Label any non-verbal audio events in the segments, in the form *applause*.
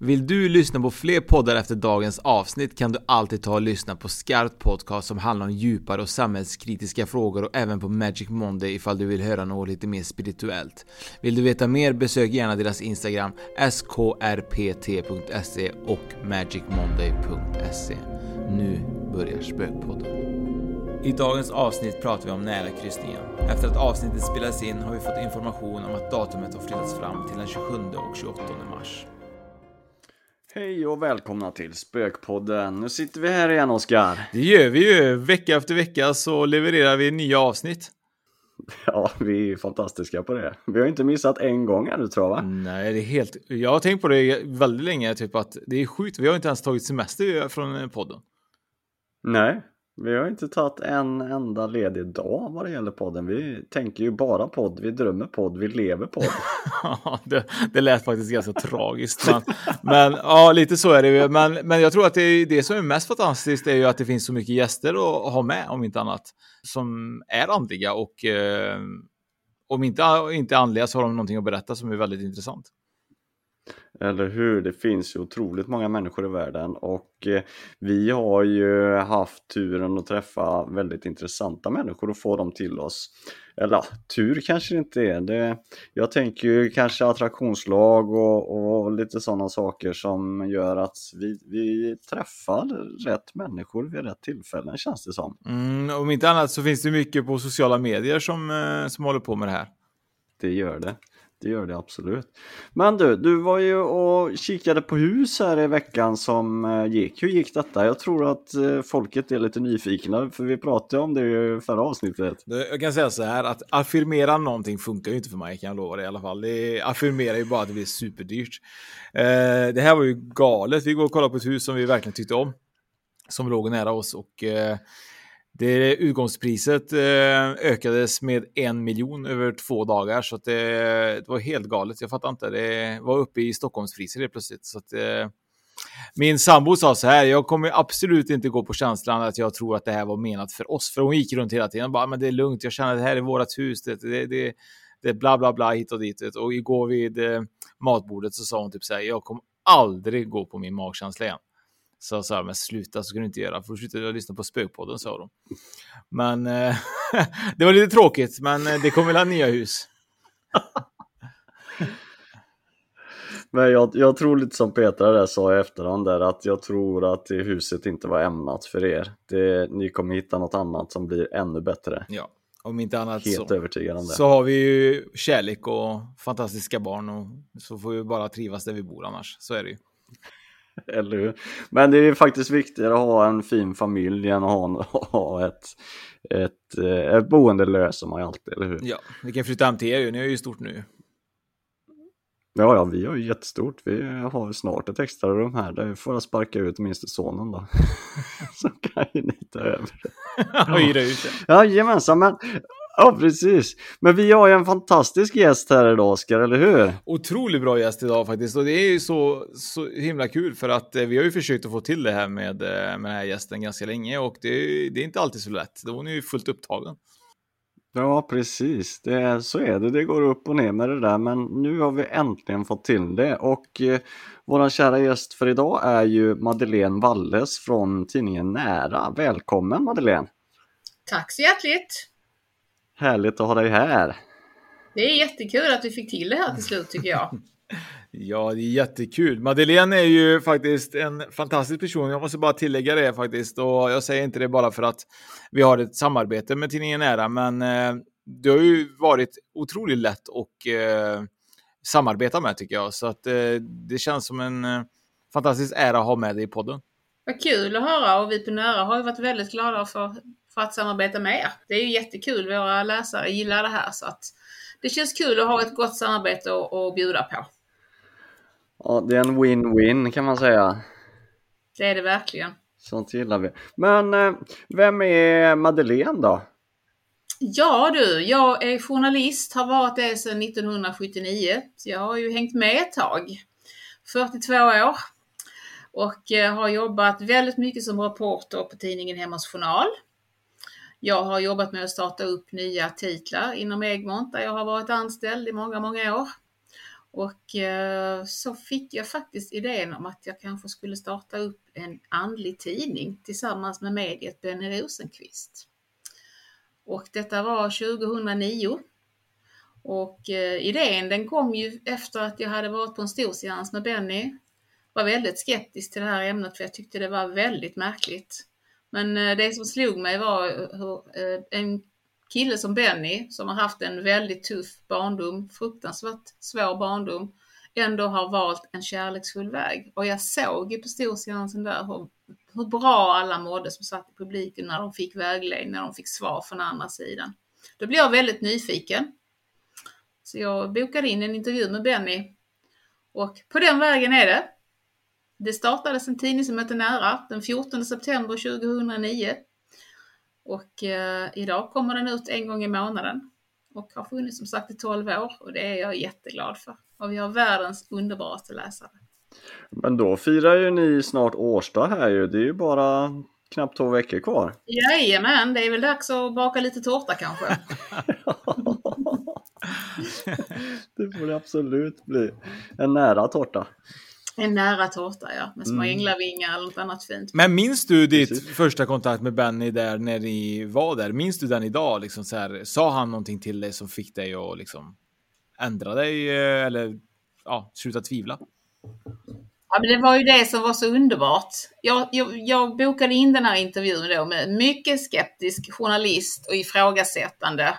Vill du lyssna på fler poddar efter dagens avsnitt kan du alltid ta och lyssna på Skarpt Podcast som handlar om djupare och samhällskritiska frågor och även på Magic Monday ifall du vill höra något lite mer spirituellt. Vill du veta mer besök gärna deras Instagram skrpt.se och magicmonday.se. Nu börjar Spökpodden. I dagens avsnitt pratar vi om nära kryssningen. Efter att avsnittet spelades in har vi fått information om att datumet har flyttats fram till den 27 och 28 mars. Hej och välkomna till Spökpodden. Nu sitter vi här igen Oskar. Det gör vi ju. Vecka efter vecka så levererar vi nya avsnitt. *laughs* Ja, vi är fantastiska på det. Vi har inte missat en gång ännu tror jag va? Nej, det är helt... Jag har tänkt på det väldigt länge, typ att det är sjukt. Vi har inte ens tagit semester från podden. Nej, vi har inte tagit en enda ledig dag vad det gäller podden. Vi tänker ju bara podd, vi drömmer podd, vi lever podd. *laughs* Ja, det, det lät faktiskt ganska tragiskt. Men, men ja, lite så är det. Men, men jag tror att det, är, det som är mest fantastiskt är ju att det finns så mycket gäster att ha med, om inte annat, som är andliga och eh, om inte, inte andliga så har de någonting att berätta som är väldigt intressant. Eller hur? Det finns ju otroligt många människor i världen och eh, vi har ju haft turen att träffa väldigt intressanta människor och få dem till oss. Eller tur kanske det inte är. Det, jag tänker ju kanske attraktionslag och, och lite sådana saker som gör att vi, vi träffar rätt människor vid rätt tillfällen känns det som. Mm, om inte annat så finns det mycket på sociala medier som, eh, som håller på med det här. Det gör det. Det gör det absolut. Men du, du var ju och kikade på hus här i veckan som eh, gick. Hur gick detta? Jag tror att eh, folket är lite nyfikna för vi pratade om det i förra avsnittet. Jag kan säga så här att affirmera någonting funkar ju inte för mig kan jag lova dig i alla fall. Det affirmerar ju bara att det blir superdyrt. Eh, det här var ju galet. Vi går och kollar på ett hus som vi verkligen tyckte om. Som låg nära oss och det utgångspriset eh, ökades med en miljon över två dagar så att det, det, var helt galet. Jag fattar inte. Det var uppe i Stockholmspriser helt plötsligt. Så att, eh, min sambo sa så här, jag kommer absolut inte gå på känslan att jag tror att det här var menat för oss. För hon gick runt hela tiden och bara, men det är lugnt, jag känner att det här är vårt hus, det, det, det, det är bla bla bla hit och dit. Och igår vid eh, matbordet så sa hon typ så här, jag kommer aldrig gå på min magkänsla igen. Så jag sa, men sluta, så ska du inte göra, för då slutar jag lyssna på Spökpodden, sa de. Men eh, *laughs* det var lite tråkigt, men eh, det kommer väl nya hus. *laughs* men jag, jag, tror lite som Petra där sa i efterhand där, att jag tror att det huset inte var ämnat för er. Det, ni kommer hitta något annat som blir ännu bättre. Ja, om inte annat Helt så, så har vi ju kärlek och fantastiska barn och så får vi bara trivas där vi bor annars. Så är det ju. *laughs* Eller hur? Men det är faktiskt viktigare att ha en fin familj än att ha, *laughs* ha ett, ett, eh, ett boende löser man ju alltid, eller hur? Ja, vi kan flytta hem till er ju, ni är ju stort nu. Ja, ja, vi har ju jättestort. Vi har snart ett extra rum här. Där får jag sparka ut minst sonen då. *laughs* Så kan ju ni ta över. Och hyra ut det. Jajamensan, men Ja, precis. Men vi har ju en fantastisk gäst här idag, Oskar, eller hur? Otroligt bra gäst idag faktiskt. Och det är ju så, så himla kul för att eh, vi har ju försökt att få till det här med, eh, med den här gästen ganska länge och det, det är inte alltid så lätt. Hon är ju fullt upptagen. Ja, precis. Det, så är det. Det går upp och ner med det där, men nu har vi äntligen fått till det. Och eh, vår kära gäst för idag är ju Madeleine Walles från tidningen Nära. Välkommen Madeleine! Tack så hjärtligt! Härligt att ha dig här! Det är jättekul att vi fick till det här till slut tycker jag. *laughs* Ja, det är jättekul. Madeleine är ju faktiskt en fantastisk person. Jag måste bara tillägga det faktiskt. Och jag säger inte det bara för att vi har ett samarbete med tidningen Nära, men eh, det har ju varit otroligt lätt att eh, samarbeta med tycker jag. Så att eh, det känns som en eh, fantastisk ära att ha med dig i podden. Vad kul att höra och vi på Nära har ju varit väldigt glada för, för att samarbeta med er. Det är ju jättekul. Våra läsare gillar det här så att det känns kul att ha ett gott samarbete att bjuda på. Ja, det är en win-win kan man säga. Det är det verkligen. Sånt gillar vi. Men eh, vem är Madeleine då? Ja du, jag är journalist, har varit det sedan 1979. Så jag har ju hängt med ett tag. 42 år. Och eh, har jobbat väldigt mycket som reporter på tidningen Hemmars Journal. Jag har jobbat med att starta upp nya titlar inom Egmont där jag har varit anställd i många, många år. Och eh, så fick jag faktiskt idén om att jag kanske skulle starta upp en andlig tidning tillsammans med mediet Benny Rosenqvist. Och detta var 2009. Och eh, idén den kom ju efter att jag hade varit på en stor seans med Benny. Var väldigt skeptisk till det här ämnet för jag tyckte det var väldigt märkligt. Men eh, det som slog mig var eh, hur eh, en kille som Benny, som har haft en väldigt tuff barndom, fruktansvärt svår barndom, ändå har valt en kärleksfull väg. Och jag såg ju på storseansen där hur, hur bra alla mådde som satt i publiken när de fick vägledning, när de fick svar från andra sidan. Då blev jag väldigt nyfiken. Så jag bokade in en intervju med Benny. Och på den vägen är det. Det startades en tidning som heter Nära den 14 september 2009 och eh, idag kommer den ut en gång i månaden och har funnits som sagt i 12 år och det är jag jätteglad för. Och vi har världens underbaraste läsare. Men då firar ju ni snart årsdag här ju. Det är ju bara knappt två veckor kvar. Jajamän, det är väl dags att baka lite tårta kanske. *laughs* *laughs* det får det absolut bli. En nära tårta. En nära tårta ja, med små mm. änglavingar eller något annat fint. Men minns du ditt Precis. första kontakt med Benny där när ni var där? Minns du den idag? Liksom så här, sa han någonting till dig som fick dig att liksom ändra dig eh, eller ja, sluta tvivla? Ja, men det var ju det som var så underbart. Jag, jag, jag bokade in den här intervjun då med mycket skeptisk journalist och ifrågasättande.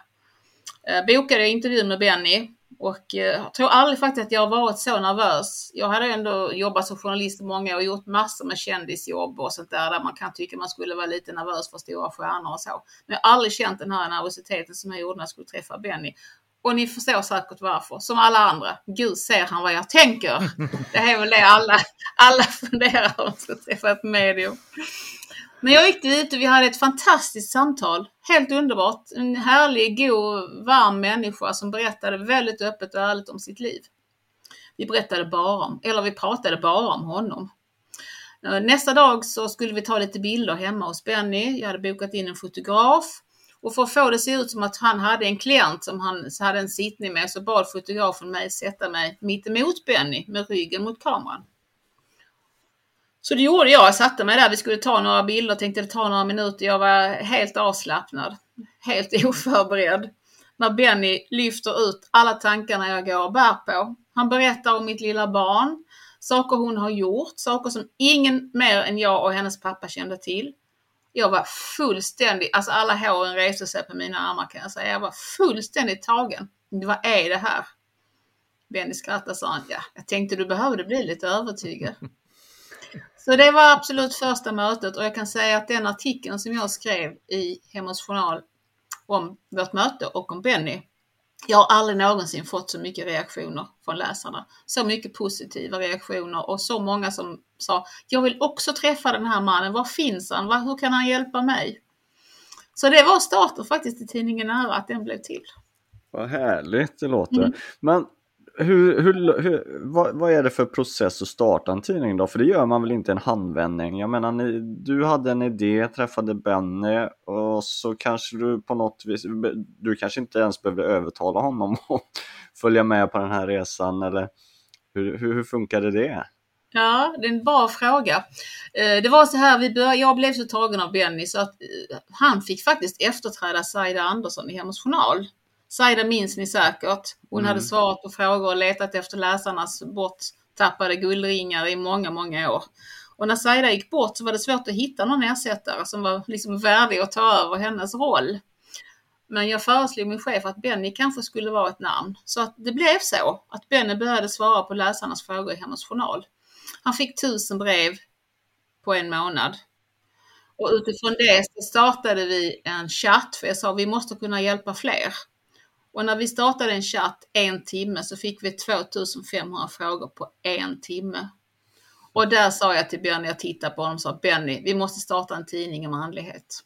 Eh, bokade intervjun med Benny och eh, jag tror aldrig faktiskt att jag har varit så nervös. Jag hade ändå jobbat som journalist i många år och gjort massor med kändisjobb och sånt där, där man kan tycka man skulle vara lite nervös för stora stjärnor och så. Men jag har aldrig känt den här nervositeten som jag gjorde när jag skulle träffa Benny. Och ni förstår säkert varför. Som alla andra. Gud ser han vad jag tänker. Det är väl det alla, alla *laughs* funderar om att träffa ett medium. Men jag gick dit och vi hade ett fantastiskt samtal. Helt underbart. En härlig, god, varm människa som berättade väldigt öppet och ärligt om sitt liv. Vi berättade bara om, eller vi pratade bara om honom. Eh, nästa dag så skulle vi ta lite bilder hemma hos Benny. Jag hade bokat in en fotograf. Och för att få det att se ut som att han hade en klient som han hade en sittning med så bad fotografen mig sätta mig mitt emot Benny med ryggen mot kameran. Så det gjorde jag. Jag satte mig där. Vi skulle ta några bilder. Tänkte det ta några minuter. Jag var helt avslappnad. Helt *laughs* oförberedd. När Benny lyfter ut alla tankarna jag går och bär på. Han berättar om mitt lilla barn. Saker hon har gjort. Saker som ingen mer än jag och hennes pappa kände till. Jag var fullständigt, alltså alla håren reste sig på mina armar kan jag säga. Jag var fullständigt tagen. Vad är det här? Benny skrattade och sa ja, jag tänkte du behövde bli lite övertygad. *laughs* Så det var absolut första mötet och jag kan säga att den artikeln som jag skrev i Hemmets Journal om vårt möte och om Benny. Jag har aldrig någonsin fått så mycket reaktioner från läsarna. Så mycket positiva reaktioner och så många som sa Jag vill också träffa den här mannen. Var finns han? Hur kan han hjälpa mig? Så det var starten faktiskt i tidningen Nära att den blev till. Vad härligt det låter. Mm. Men hur, hur, hur, vad, vad, är det för process att starta en tidning då? För det gör man väl inte en handvändning? Jag menar, ni, du hade en idé, träffade Benny och så kanske du på något vis, du kanske inte ens behövde övertala honom *laughs* att följa med på den här resan eller hur, hur, hur funkade det? Ja, det är en bra fråga. Eh, det var så här, vi började, jag blev så tagen av Benny så att eh, han fick faktiskt efterträda Saida Andersson i Hemmets Journal. Saida minns ni säkert. Hon Mm. hade svarat på frågor och letat efter läsarnas borttappade guldringar i många, många år. Och när Saida gick bort så var det svårt att hitta någon ersättare som var liksom värdig att ta över hennes roll. Men jag föreslog min chef att Benny kanske skulle vara ett namn. Så att det blev så att Benny började svara på läsarnas frågor i Hemmets Journal. Han fick tusen brev på en månad. Och utifrån det så startade vi en chatt, för jag sa vi måste kunna hjälpa fler. Och när vi startade en chatt en timme så fick vi 2500 frågor på en timme. Och där sa jag till Benny, jag tittade på honom och sa Benny, vi måste starta en tidning om andlighet.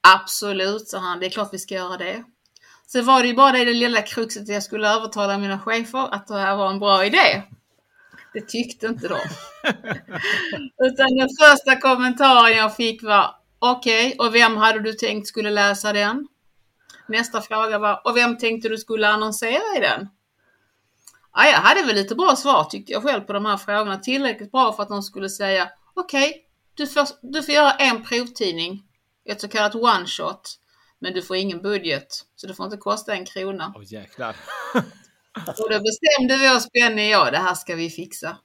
Absolut, sa han, det är klart vi ska göra det. Så var det ju bara det, det lilla kruxet att jag skulle övertala mina chefer att det här var en bra idé. Det tyckte inte de. *laughs* Utan den första kommentaren jag fick var Okej, och vem hade du tänkt skulle läsa den? Nästa fråga var Och vem tänkte du skulle annonsera i den? Ja, jag hade väl lite bra svar tyckte jag själv på de här frågorna. Tillräckligt bra för att de skulle säga Okej, du, får, du får göra en provtidning. Ett så kallat one shot. Men du får ingen budget. Så det får inte kosta en krona. Åh jäklar. Och då bestämde vi oss, Benny och jag, det här ska vi fixa.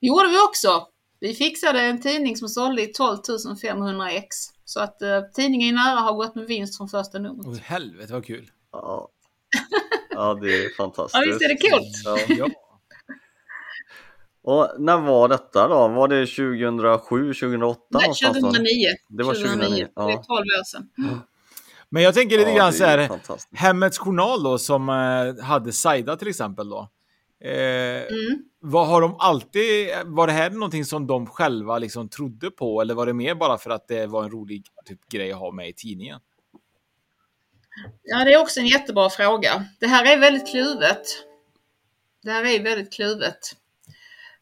Det gjorde vi också. Vi fixade en tidning som sålde i 12 500 ex. Så att eh, tidningen nära har gått med vinst från första numret. Åh helvete vad kul. Ja, ja det är fantastiskt. Ja, visst är det kul? Ja. Ja. Och när var detta då? Var det 2007, 2008? Nej, någonstans då? 2009. Det var 2009. Det är Ja. 12 år sedan. Men jag tänker lite Ja, grann det så är här. Hemmets Journal då som eh, hade Saida till exempel då. Eh, Mm. vad har de alltid, var det här någonting som de själva liksom trodde på eller var det mer bara för att det var en rolig typ, grej att ha med i tidningen? Ja, det är också en jättebra fråga. Det här är väldigt kluvet. Det här är väldigt kluvet.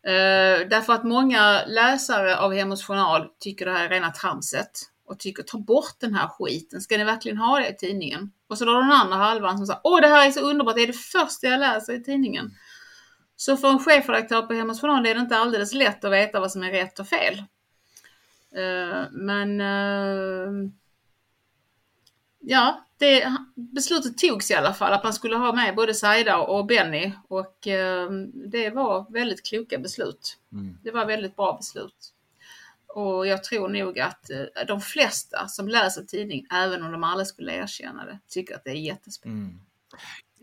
Eh, därför att många läsare av Hemmets Journal tycker det här är rena tramset och tycker ta bort den här skiten. Ska ni verkligen ha det i tidningen? Och så då den andra halvan som säger åh det här är så underbart, det är det första jag läser i tidningen. Så för en chefredaktör på Hemmets Journal är det inte alldeles lätt att veta vad som är rätt och fel. Eh, men eh, ja, det, beslutet togs i alla fall att man skulle ha med både Saida och Benny och eh, det var väldigt kloka beslut. Mm. Det var väldigt bra beslut. Och jag tror nog att de flesta som läser tidning, även om de aldrig skulle erkänna det, tycker att det är jättespännande. Mm.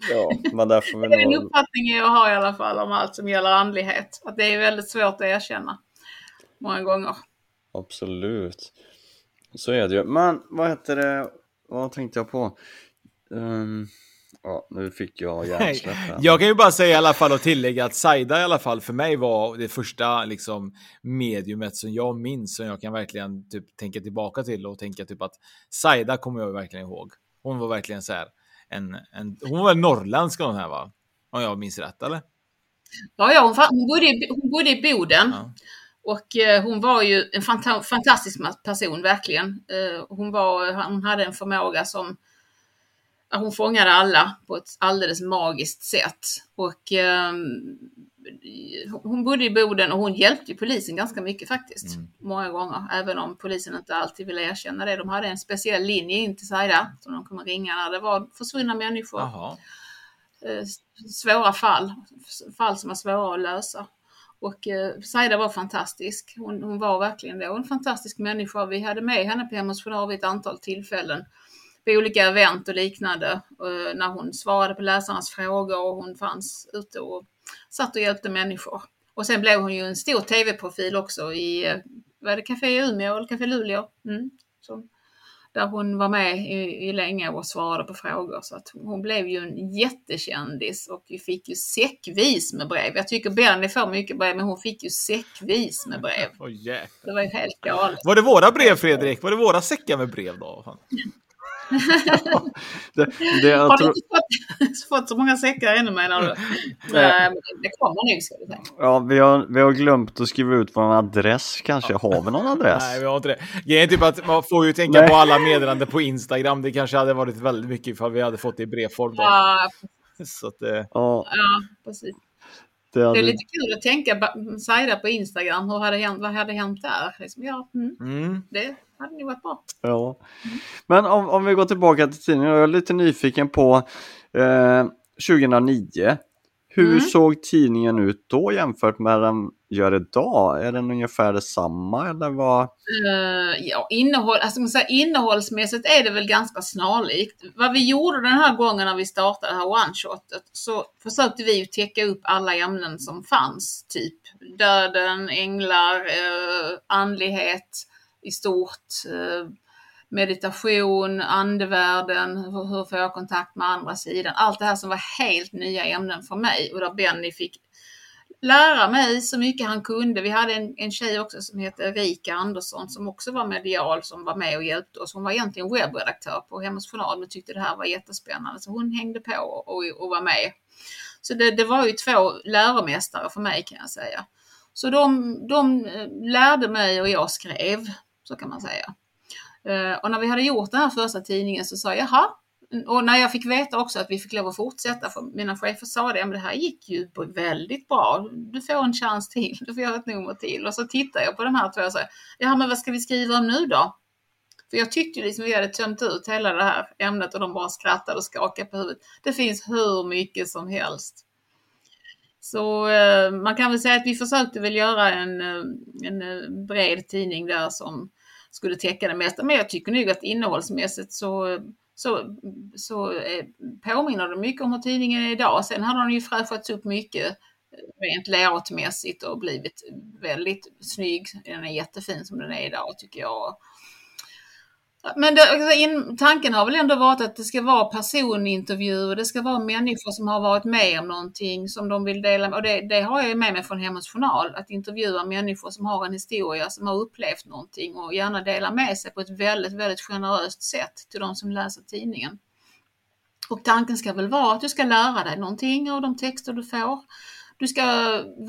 Ja, men där får vi Det är en uppfattning jag har i alla fall om allt som gäller andlighet. Att det är väldigt svårt att erkänna. Många gånger. Absolut. Så är det ju. Men vad heter det? Vad tänkte jag på? Ehm, ja, nu fick jag hjärnsläpp. Jag kan ju bara säga i alla fall och tillägga att Saida i alla fall för mig var det första liksom mediumet som jag minns som jag kan verkligen typ tänka tillbaka till och tänka typ att Saida kommer jag verkligen ihåg. Hon var verkligen så här en, en hon var väl norrländsk hon här va? Om jag minns rätt eller? Ja, ja hon, hon, bodde i, hon bodde i Boden. Ja. Och eh, hon var ju en fanta fantastisk person, verkligen. Eh, hon, var, hon hade en förmåga som... Hon fångade alla på ett alldeles magiskt sätt. Och ehm, hon bodde i Boden och hon hjälpte polisen ganska mycket faktiskt. Många gånger, även om polisen inte alltid ville erkänna det. De hade en speciell linje in till Saida som de kunde ringa när det var försvunna människor Jaha. eh, svåra fall, fall som är svåra att lösa. Och eh, Saida var fantastisk. Hon, hon var verkligen det. En fantastisk människa. Vi hade med henne på Journal vid ett antal tillfällen. På olika event och liknande. Eh, när hon svarade på läsarnas frågor och hon fanns ute och satt och hjälpte människor. Och sen blev hon ju en stor tv-profil också i, eh, var det Café Umeå eller Café Luleå? Mm. Så, där hon var med i, i länge och svarade på frågor. Så att hon blev ju en jättekändis och fick ju säckvis med brev. Jag tycker Benny får mycket brev, men hon fick ju säckvis med brev. Oj jäklar. Det var ju helt galet. Var det våra brev Fredrik? Var det våra säckar med brev då? *laughs* *laughs* Det, det, Har du inte fått, *laughs* fått så många säckar ännu menar du? *laughs* Nej, men det kommer nog ska vi säga. ja, vi, har, vi har glömt att skriva ut vår adress kanske. Har vi någon adress? Nej, vi har inte det. Grejen är typ att man får ju tänka Nej. på alla meddelanden på Instagram. Det kanske hade varit väldigt mycket ifall vi hade fått det i brevform. Ja, Så att, eh, Ja, ja, precis. det Det hade, är lite kul att tänka, Saida på Instagram, hur hade hänt, vad hade hänt där? Liksom, ja, mm, mm. det hade nog varit bra. ja. Men om, om vi går tillbaka till tidningen. Jag är lite nyfiken på eh, 2009. Hur Mm. såg tidningen ut då jämfört med den gör idag? Är den ungefär detsamma eller vad? Eh, ja, innehåll, alltså, man säger, innehållsmässigt är det väl ganska snarlikt. Vad vi gjorde den här gången när vi startade det här one-shotet så försökte vi ju täcka upp alla ämnen som fanns. Typ döden, änglar, eh, andlighet i stort, eh, meditation, andevärlden, hur, hur får jag kontakt med andra sidan. Allt det här som var helt nya ämnen för mig och där Benny fick lära mig så mycket han kunde. Vi hade en, en tjej också som heter Erika Andersson som också var medial som var med och hjälpte oss. Hon var egentligen webbredaktör på Hemmets Journal men tyckte det här var jättespännande så hon hängde på och, och, var med. Så det, det var ju två läromästare för mig kan jag säga. Så de, de eh, lärde mig och jag skrev, så kan man säga. Eh, och när vi hade gjort den här första tidningen så sa jag, jaha, och när jag fick veta också att vi fick lov att fortsätta, för mina chefer sa det, men det här gick ju väldigt bra. Du får en chans till, du får göra ett nummer till. Och så tittade jag på de här två och sa, ja men vad ska vi skriva om nu då? För jag tyckte ju liksom vi hade tömt ut hela det här ämnet och de bara skrattade och skakade på huvudet. Det finns hur mycket som helst. Så eh, man kan väl säga att vi försökte väl göra en, eh, en eh, bred tidning där som skulle täcka det mesta. Men jag tycker nog att innehållsmässigt så, så, så eh, påminner det mycket om hur tidningen är idag. Sen har den ju fräschats upp mycket eh, rent layoutmässigt och blivit väldigt snygg. Den är jättefin som den är idag tycker jag. Men det, alltså, in, tanken har väl ändå varit att det ska vara personintervjuer, det ska vara människor som har varit med om någonting som de vill dela med. Och det, det har jag med mig från Hemmets Journal, att intervjua människor som har en historia, som har upplevt någonting och gärna dela med sig på ett väldigt, väldigt generöst sätt till de som läser tidningen. Och tanken ska väl vara att du ska lära dig någonting av de texter du får. Du ska,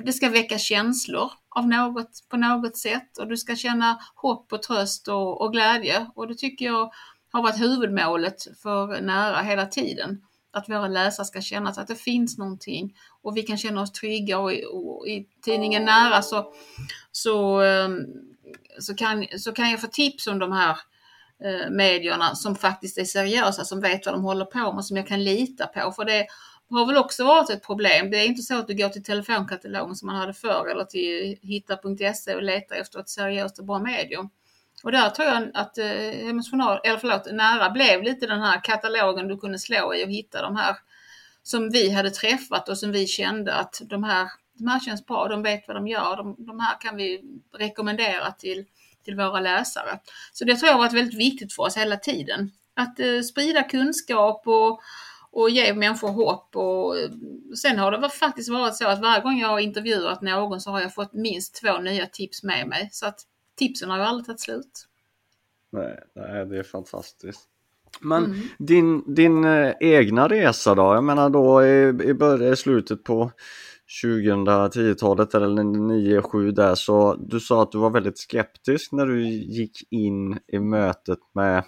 det ska väcka känslor av något, på något sätt och du ska känna hopp och tröst och, och glädje. Och det tycker jag har varit huvudmålet för Nära hela tiden. Att våra läsare ska känna att det finns någonting och vi kan känna oss trygga och, i- och i tidningen Nära så, så, ehm, så, kan, så kan jag få tips om de här eh, medierna som faktiskt är seriösa, som vet vad de håller på med, som jag kan lita på. För det har väl också varit ett problem. Det är inte så att du går till telefonkatalogen som man hade förr eller till hitta.se och letar efter ett seriöst och bra medium. Och där tror jag att eh, Hemmets Journal, eller förlåt, Nära blev lite den här katalogen du kunde slå i och hitta de här som vi hade träffat och som vi kände att de här, de här känns bra, de vet vad de gör, de, de här kan vi rekommendera till, till våra läsare. Så det tror jag har varit väldigt viktigt för oss hela tiden. Att eh, sprida kunskap och, och ge människor hopp. Och, sen har det faktiskt varit så att varje gång jag har intervjuat någon så har jag fått minst två nya tips med mig. Så att tipsen har ju aldrig tagit slut. Nej, nej, det är fantastiskt. Men Mm. din, din eh, egna resa då? Jag menar då i, i början, i slutet på 2010-talet eller 9-7 där så du sa att du var väldigt skeptisk när du gick in i mötet med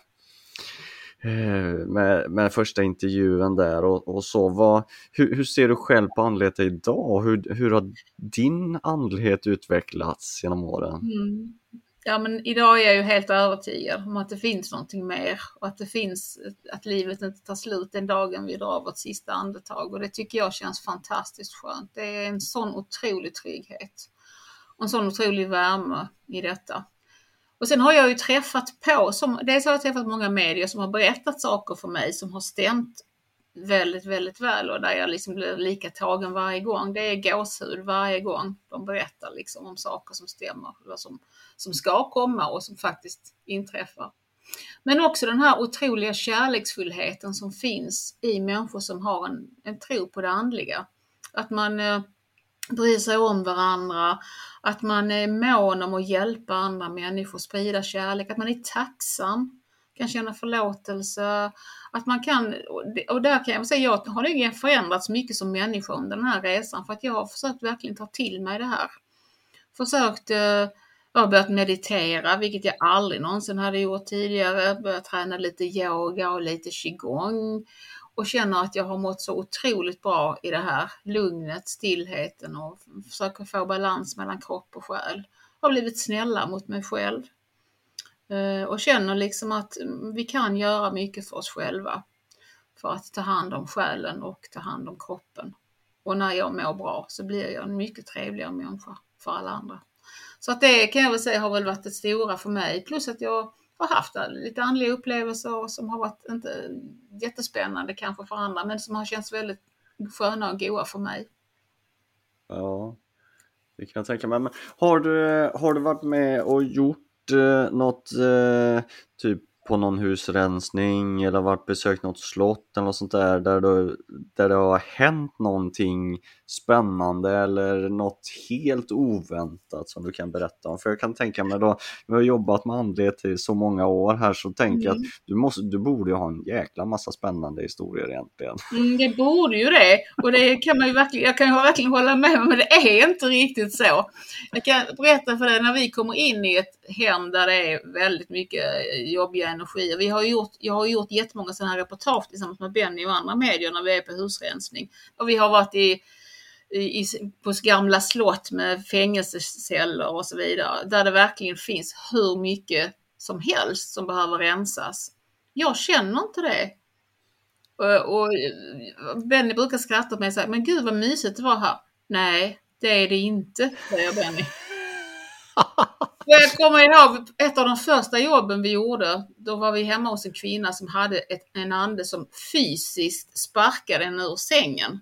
Eh, med, med första intervjun där och, och så. Vad, hur, hur ser du själv på andlighet idag? Hur, hur har din andlighet utvecklats genom åren? Mm. Ja men idag är jag ju helt övertygad om att det finns någonting mer och att det finns, att livet inte tar slut den dagen vi drar vårt sista andetag och det tycker jag känns fantastiskt skönt. Det är en sån otrolig trygghet och en sån otrolig värme i detta. Och sen har jag ju träffat på, som, dels har jag träffat många medier som har berättat saker för mig som har stämt väldigt, väldigt väl och där jag liksom blir lika tagen varje gång. Det är gåshud varje gång de berättar liksom om saker som stämmer eller som, som ska komma och som faktiskt inträffar. Men också den här otroliga kärleksfullheten som finns i människor som har en, en tro på det andliga. Att man eh, bryr sig om varandra, att man är mån om att hjälpa andra människor, sprida kärlek, att man är tacksam kan känna förlåtelse. Att man kan, och där kan jag säga, jag har nog förändrats mycket som människa under den här resan för att jag har försökt verkligen ta till mig det här. Försökt, eh, jag har börjat meditera, vilket jag aldrig någonsin hade gjort tidigare. Börjat träna lite yoga och lite qigong och känner att jag har mått så otroligt bra i det här lugnet, stillheten och försöker få balans mellan kropp och själ. Har blivit snälla mot mig själv eh, och känner liksom att mm, vi kan göra mycket för oss själva för att ta hand om själen och ta hand om kroppen. Och när jag mår bra så blir jag en mycket trevligare människa för alla andra. Så att det kan jag väl säga har väl varit det stora för mig. Plus att jag har haft eh, lite andliga upplevelser som har varit inte jättespännande kanske för andra men som har känts väldigt sköna och goa för mig. Ja, det kan jag tänka mig. Men har, du, eh, har du varit med och gjort eh, något eh, typ på någon husrensning eller varit besökt något slott eller något sånt där där, du, där det har hänt någonting spännande eller något helt oväntat som du kan berätta om? För jag kan tänka mig då, vi har jobbat med andlighet i så många år här så tänker mm. jag att mm. du, måste, du borde ju ha en jäkla massa spännande historier egentligen. Mm, det borde ju det och det kan man ju verkligen, jag kan ju verkligen hålla med om men det är inte riktigt så. Jag kan berätta för dig när vi kommer in i ett hem där det är väldigt mycket jobbiga energier. Vi har gjort, jag har gjort jättemånga sådana här reportage tillsammans med Benny och andra medier när vi är på husrensning. Och vi har varit i i, på gamla slott med fängelseceller och så vidare, där det verkligen finns hur mycket som helst som behöver rensas. Jag känner inte det. Och, och Benny brukar skratta åt mig och säga, men gud vad mysigt det var här. Nej, det är det inte, säger Benny. *laughs* Jag kommer ihåg ett av de första jobben vi gjorde. Då var vi hemma hos en kvinna som hade ett, en ande som fysiskt sparkade henne ur sängen.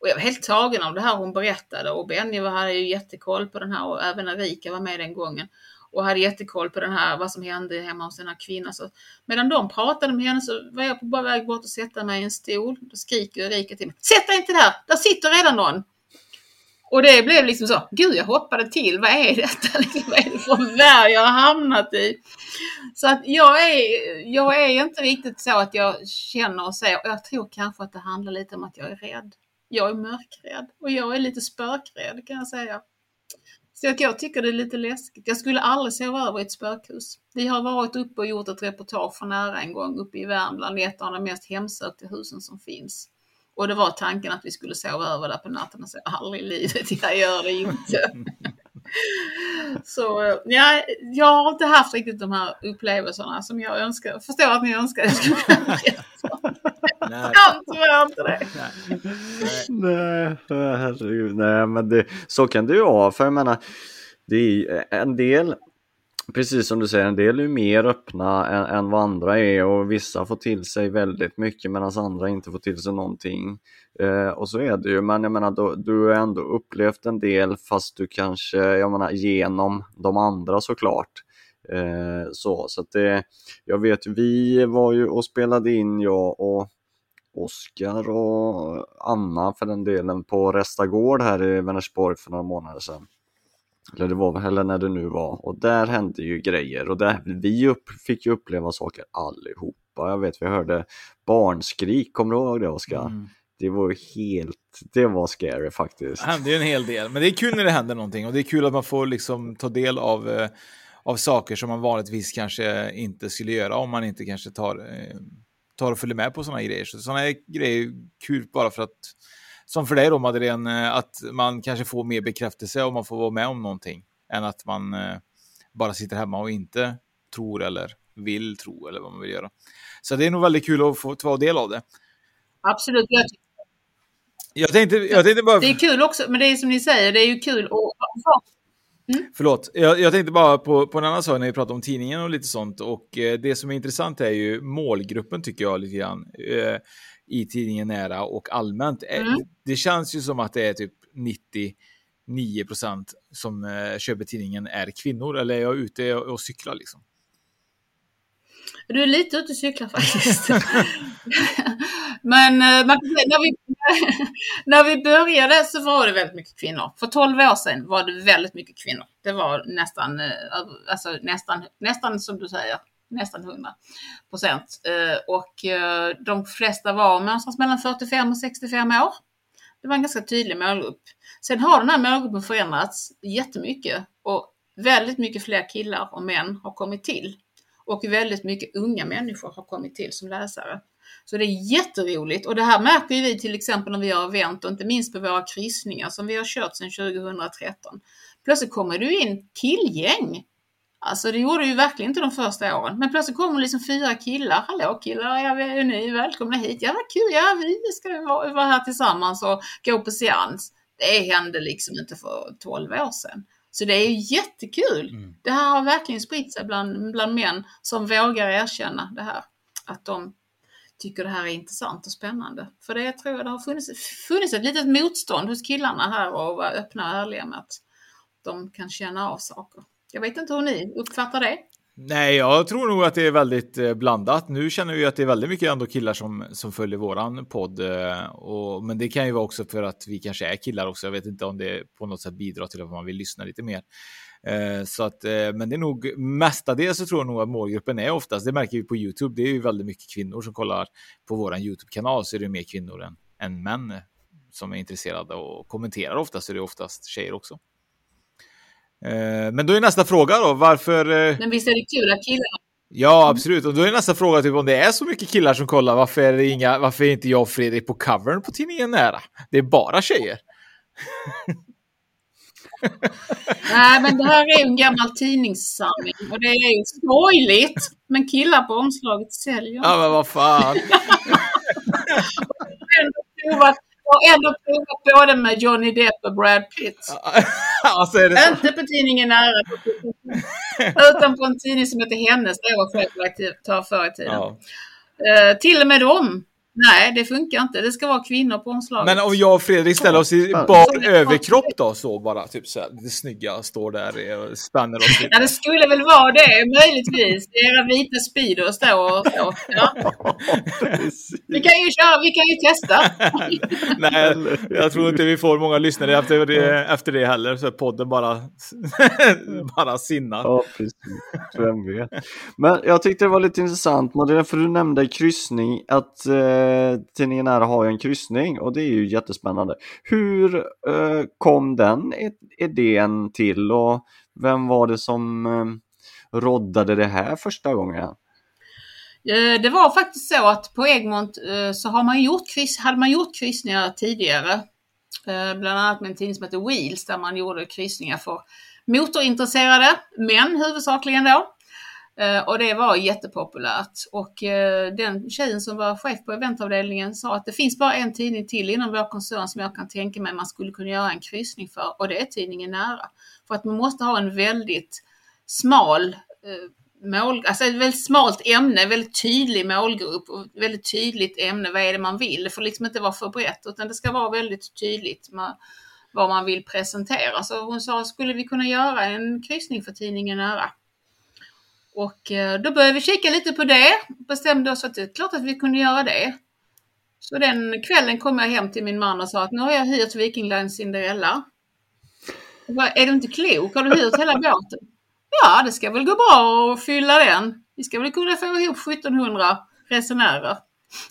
Och jag var helt tagen av det här hon berättade och Benny hade ju jättekoll på den här och även Erika var med den gången och hade jättekoll på den här, vad som hände hemma hos den här kvinnan. Så medan de pratade med henne så var jag på bara väg bort och sätta mig i en stol. Då skriker Erika till mig, sätt dig inte där, där sitter redan någon. Och det blev liksom så, gud jag hoppade till, vad är detta? *laughs* Liksom, vad är det för värld jag har hamnat i? Så att jag är, jag är inte riktigt så att jag känner och säger, jag tror kanske att det handlar lite om att jag är rädd. Jag är mörkrädd och jag är lite spökrädd kan jag säga. Så att jag tycker det är lite läskigt. Jag skulle aldrig sova över i ett spökhus. Vi har varit uppe och gjort ett reportage för nära en gång uppe i Värmland, ett av de mest hemsökta husen som finns. Och det var tanken att vi skulle sova över där på natten och säga aldrig i livet, *laughs* jag gör det inte. *laughs* Så ja, jag har inte haft riktigt de här upplevelserna som jag önskar. Förstår att ni önskar jag skulle kunna berätta. Nej. Jag inte det. Nej, herregud. Nej, men det, så kan det ju vara. För jag menar, det är en del Precis som du säger, en del är mer öppna än, än vad andra är och vissa får till sig väldigt mycket medan andra inte får till sig någonting. Eh, och så är det ju, men jag menar då, du har ändå upplevt en del fast du kanske, jag menar genom de andra såklart. Eh, så så att det, jag vet vi var ju och spelade in jag och Oskar och Anna för den delen på Restagård här i Vänersborg för några månader sedan. Eller det var väl heller när det nu var och där hände ju grejer och där, vi upp, fick ju uppleva saker allihopa. Jag vet vi hörde barnskrik, kommer du ihåg det Oskar? Mm. Det var helt, det var scary faktiskt. Det hände ju en hel del, men det är kul när det händer någonting och det är kul att man får liksom ta del av, eh, av saker som man vanligtvis kanske inte skulle göra om man inte kanske tar, eh, tar och följer med på sådana grejer. Så sådana grejer är kul bara för att som för dig då Madeleine, eh, att man kanske får mer bekräftelse om man får vara med om någonting än att man eh, bara sitter hemma och inte tror eller vill tro eller vad man vill göra. Så det är nog väldigt kul att få ta del av det. Absolut. Jag, jag, tänkte, jag tänkte bara... Det är kul också, men det är som ni säger, det är ju kul att... Mm. Förlåt, jag, jag tänkte bara på, på en annan sak när vi pratar om tidningen och lite sånt. Och eh, det som är intressant är ju målgruppen tycker jag lite grann. Eh, i tidningen Nära och allmänt. Eh, mm. Det känns ju som att det är typ 99 procent som eh, köper tidningen är kvinnor. Eller är jag ute och cyklar liksom? Du är lite ute och cyklar faktiskt. *laughs* Men eh, när, vi, *laughs* när vi började så var det väldigt mycket kvinnor. För 12 år sedan var det väldigt mycket kvinnor. Det var nästan, eh, alltså nästan, nästan som du säger, nästan 100 procent. Eh, och de flesta var någonstans mellan 45 och 65 år. Det var en ganska tydlig målgrupp. Sen har den här målgruppen förändrats jättemycket och väldigt mycket fler killar och män har kommit till. Och väldigt mycket unga människor har kommit till som läsare. Så det är jätteroligt och det här märker vi till exempel när vi har event och inte minst på våra kryssningar som vi har kört sedan 2013. Plötsligt kommer du in killgäng. Alltså det gjorde ju verkligen inte de första åren. Men plötsligt kommer liksom fyra killar. Hallå killar, jag är ni välkomna hit? Ja vad kul, ja vi ska vara här tillsammans och gå på seans. Det hände liksom inte för 12 år sedan. Så det är jättekul. Mm. Det här har verkligen spritt sig bland, bland män som vågar erkänna det här. Att de tycker det här är intressant och spännande. För det tror jag det har funnits, funnits ett litet motstånd hos killarna här och vara öppna och ärliga med att de kan känna av saker. Jag vet inte hur ni uppfattar det? Nej, jag tror nog att det är väldigt eh, blandat. Nu känner vi att det är väldigt mycket ändå killar som, som följer våran podd. Eh, och, men det kan ju vara också för att vi kanske är killar också. Jag vet inte om det på något sätt bidrar till att man vill lyssna lite mer. Eh, så att, men det är nog mestadels så tror jag nog att målgruppen är oftast, det märker vi på Youtube, det är ju väldigt mycket kvinnor som kollar på våran Youtube-kanal så är det mer kvinnor än, än män som är intresserade och kommenterar oftast så är det oftast tjejer också. Eh, men då är nästa fråga då, varför... Eh, men visst är det kul att killarna Ja, absolut. Och då är nästa fråga typ om det är så mycket killar som kollar, varför är, det inga, varför är inte jag och Fredrik på covern på tidningen Nära? Det är bara tjejer. *laughs* Nej, men det här är en gammal tidningssamling och det är ju skojligt. Men killar på omslaget säljer Ja, men vad fan. *laughs* har ändå provat både med Johnny Depp och Brad Pitt. *laughs* alltså det? Inte på tidningen Nära, utan på en tidning som heter Hennes, jag var chefredaktör förr i tiden. Ja. Uh, till och med dem Nej, det funkar inte. Det ska vara kvinnor på omslaget. Men om jag och Fredrik ställer oss i bar överkropp då, så bara typ så här, lite snygga, står där och spänner oss Ja, det skulle väl vara det, möjligtvis. Era vita Speedos då och så. Ja. Vi kan ju köra, vi kan ju testa. *laughs* Nej, jag tror inte vi får många lyssnare efter det, efter det heller, så podden bara, *laughs* bara sinnar. Ja, precis. Vem vet. Men jag tyckte det var lite intressant, Madeleine, för du nämnde kryssning, att eh, eh, tidningen Nära har ju en kryssning och det är ju jättespännande. Hur eh, kom den idén till och vem var det som eh, roddade det här första gången? Eh, det var faktiskt så att på Egmont eh, så har man gjort, hade man gjort kryssningar tidigare. Eh, bland annat med en tidning som heter Wheels där man gjorde kryssningar för motorintresserade män huvudsakligen då. Eh, och det var jättepopulärt. Och eh, den tjejen som var chef på eventavdelningen sa att det finns bara en tidning till inom vår koncern som jag kan tänka mig man skulle kunna göra en kryssning för och det är tidningen Nära. För att man måste ha en väldigt smal eh, mål, alltså ett väldigt smalt ämne, väldigt tydlig målgrupp och väldigt tydligt ämne. Vad är det man vill? Det får liksom inte vara för brett utan det ska vara väldigt tydligt med vad man vill presentera. Så hon sa, skulle vi kunna göra en kryssning för tidningen Nära? Och eh, då började vi kika lite på det. Bestämde oss att det är klart att vi kunde göra det. Så den kvällen kom jag hem till min man och sa att nu har jag hyrt Viking Line Cinderella. Bara, är du inte klok? Har du hyrt hela båten? Ja, det ska väl gå bra att fylla den. Vi ska väl kunna få ihop 1700 resenärer.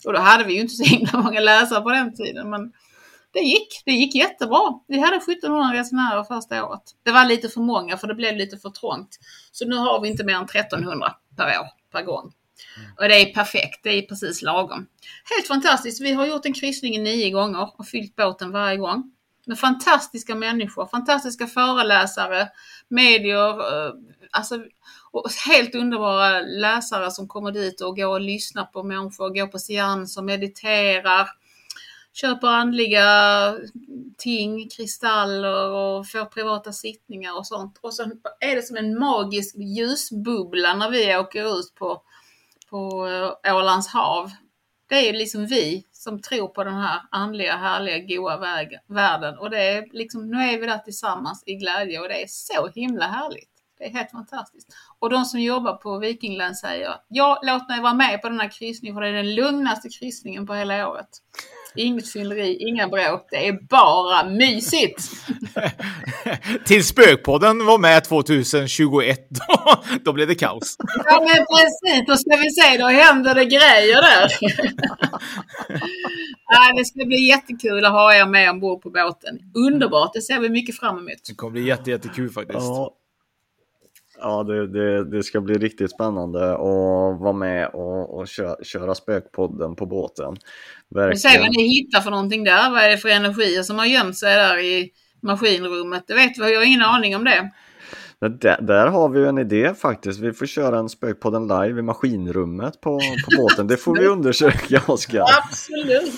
Och då hade vi ju inte så himla många läsare på den tiden. Men det gick. Det gick jättebra. Vi hade 1700 resenärer första året. Det var lite för många för det blev lite för trångt. Så nu har vi inte mer än 1300 per år, per gång. Och det är perfekt, det är precis lagom. Helt fantastiskt. Vi har gjort en kryssning nio gånger och fyllt båten varje gång. Med fantastiska människor, fantastiska föreläsare, medier, eh, alltså och helt underbara läsare som kommer dit och går och lyssnar på människor, går på seanser, mediterar köper andliga ting, kristaller och får privata sittningar och sånt. Och så är det som en magisk ljusbubbla när vi åker ut på, på eh, Ålands hav. Det är liksom vi som tror på den här andliga, härliga, goa vägen, världen. Och det är liksom, nu är vi där tillsammans i glädje och det är så himla härligt. Det är helt fantastiskt. Och de som jobbar på Vikingland säger, ja, låt mig vara med på den här kryssningen för det är den lugnaste kryssningen på hela året. Inget fylleri, inga bråk. Det är bara mysigt. *laughs* Till Spökpodden var med 2021. Då, då blev det kaos. Ja men precis, då ska vi se, då händer det grejer där. *laughs* ja, det ska bli jättekul att ha er med ombord på båten. Underbart, det ser vi mycket fram emot. Det kommer bli jätte, jättekul faktiskt. Ja, ja det, det, det ska bli riktigt spännande att vara med och, och köra, köra Spökpodden på båten. Vi ser vad ni hittar för någonting där. Vad är det för energier som har gömt sig där i maskinrummet? Det vet vi, jag har ingen aning om det. Där, där, har vi ju en idé faktiskt. Vi får köra en Spökpodden live i maskinrummet på, på båten. Det får vi undersöka, *laughs* Oskar. Absolut.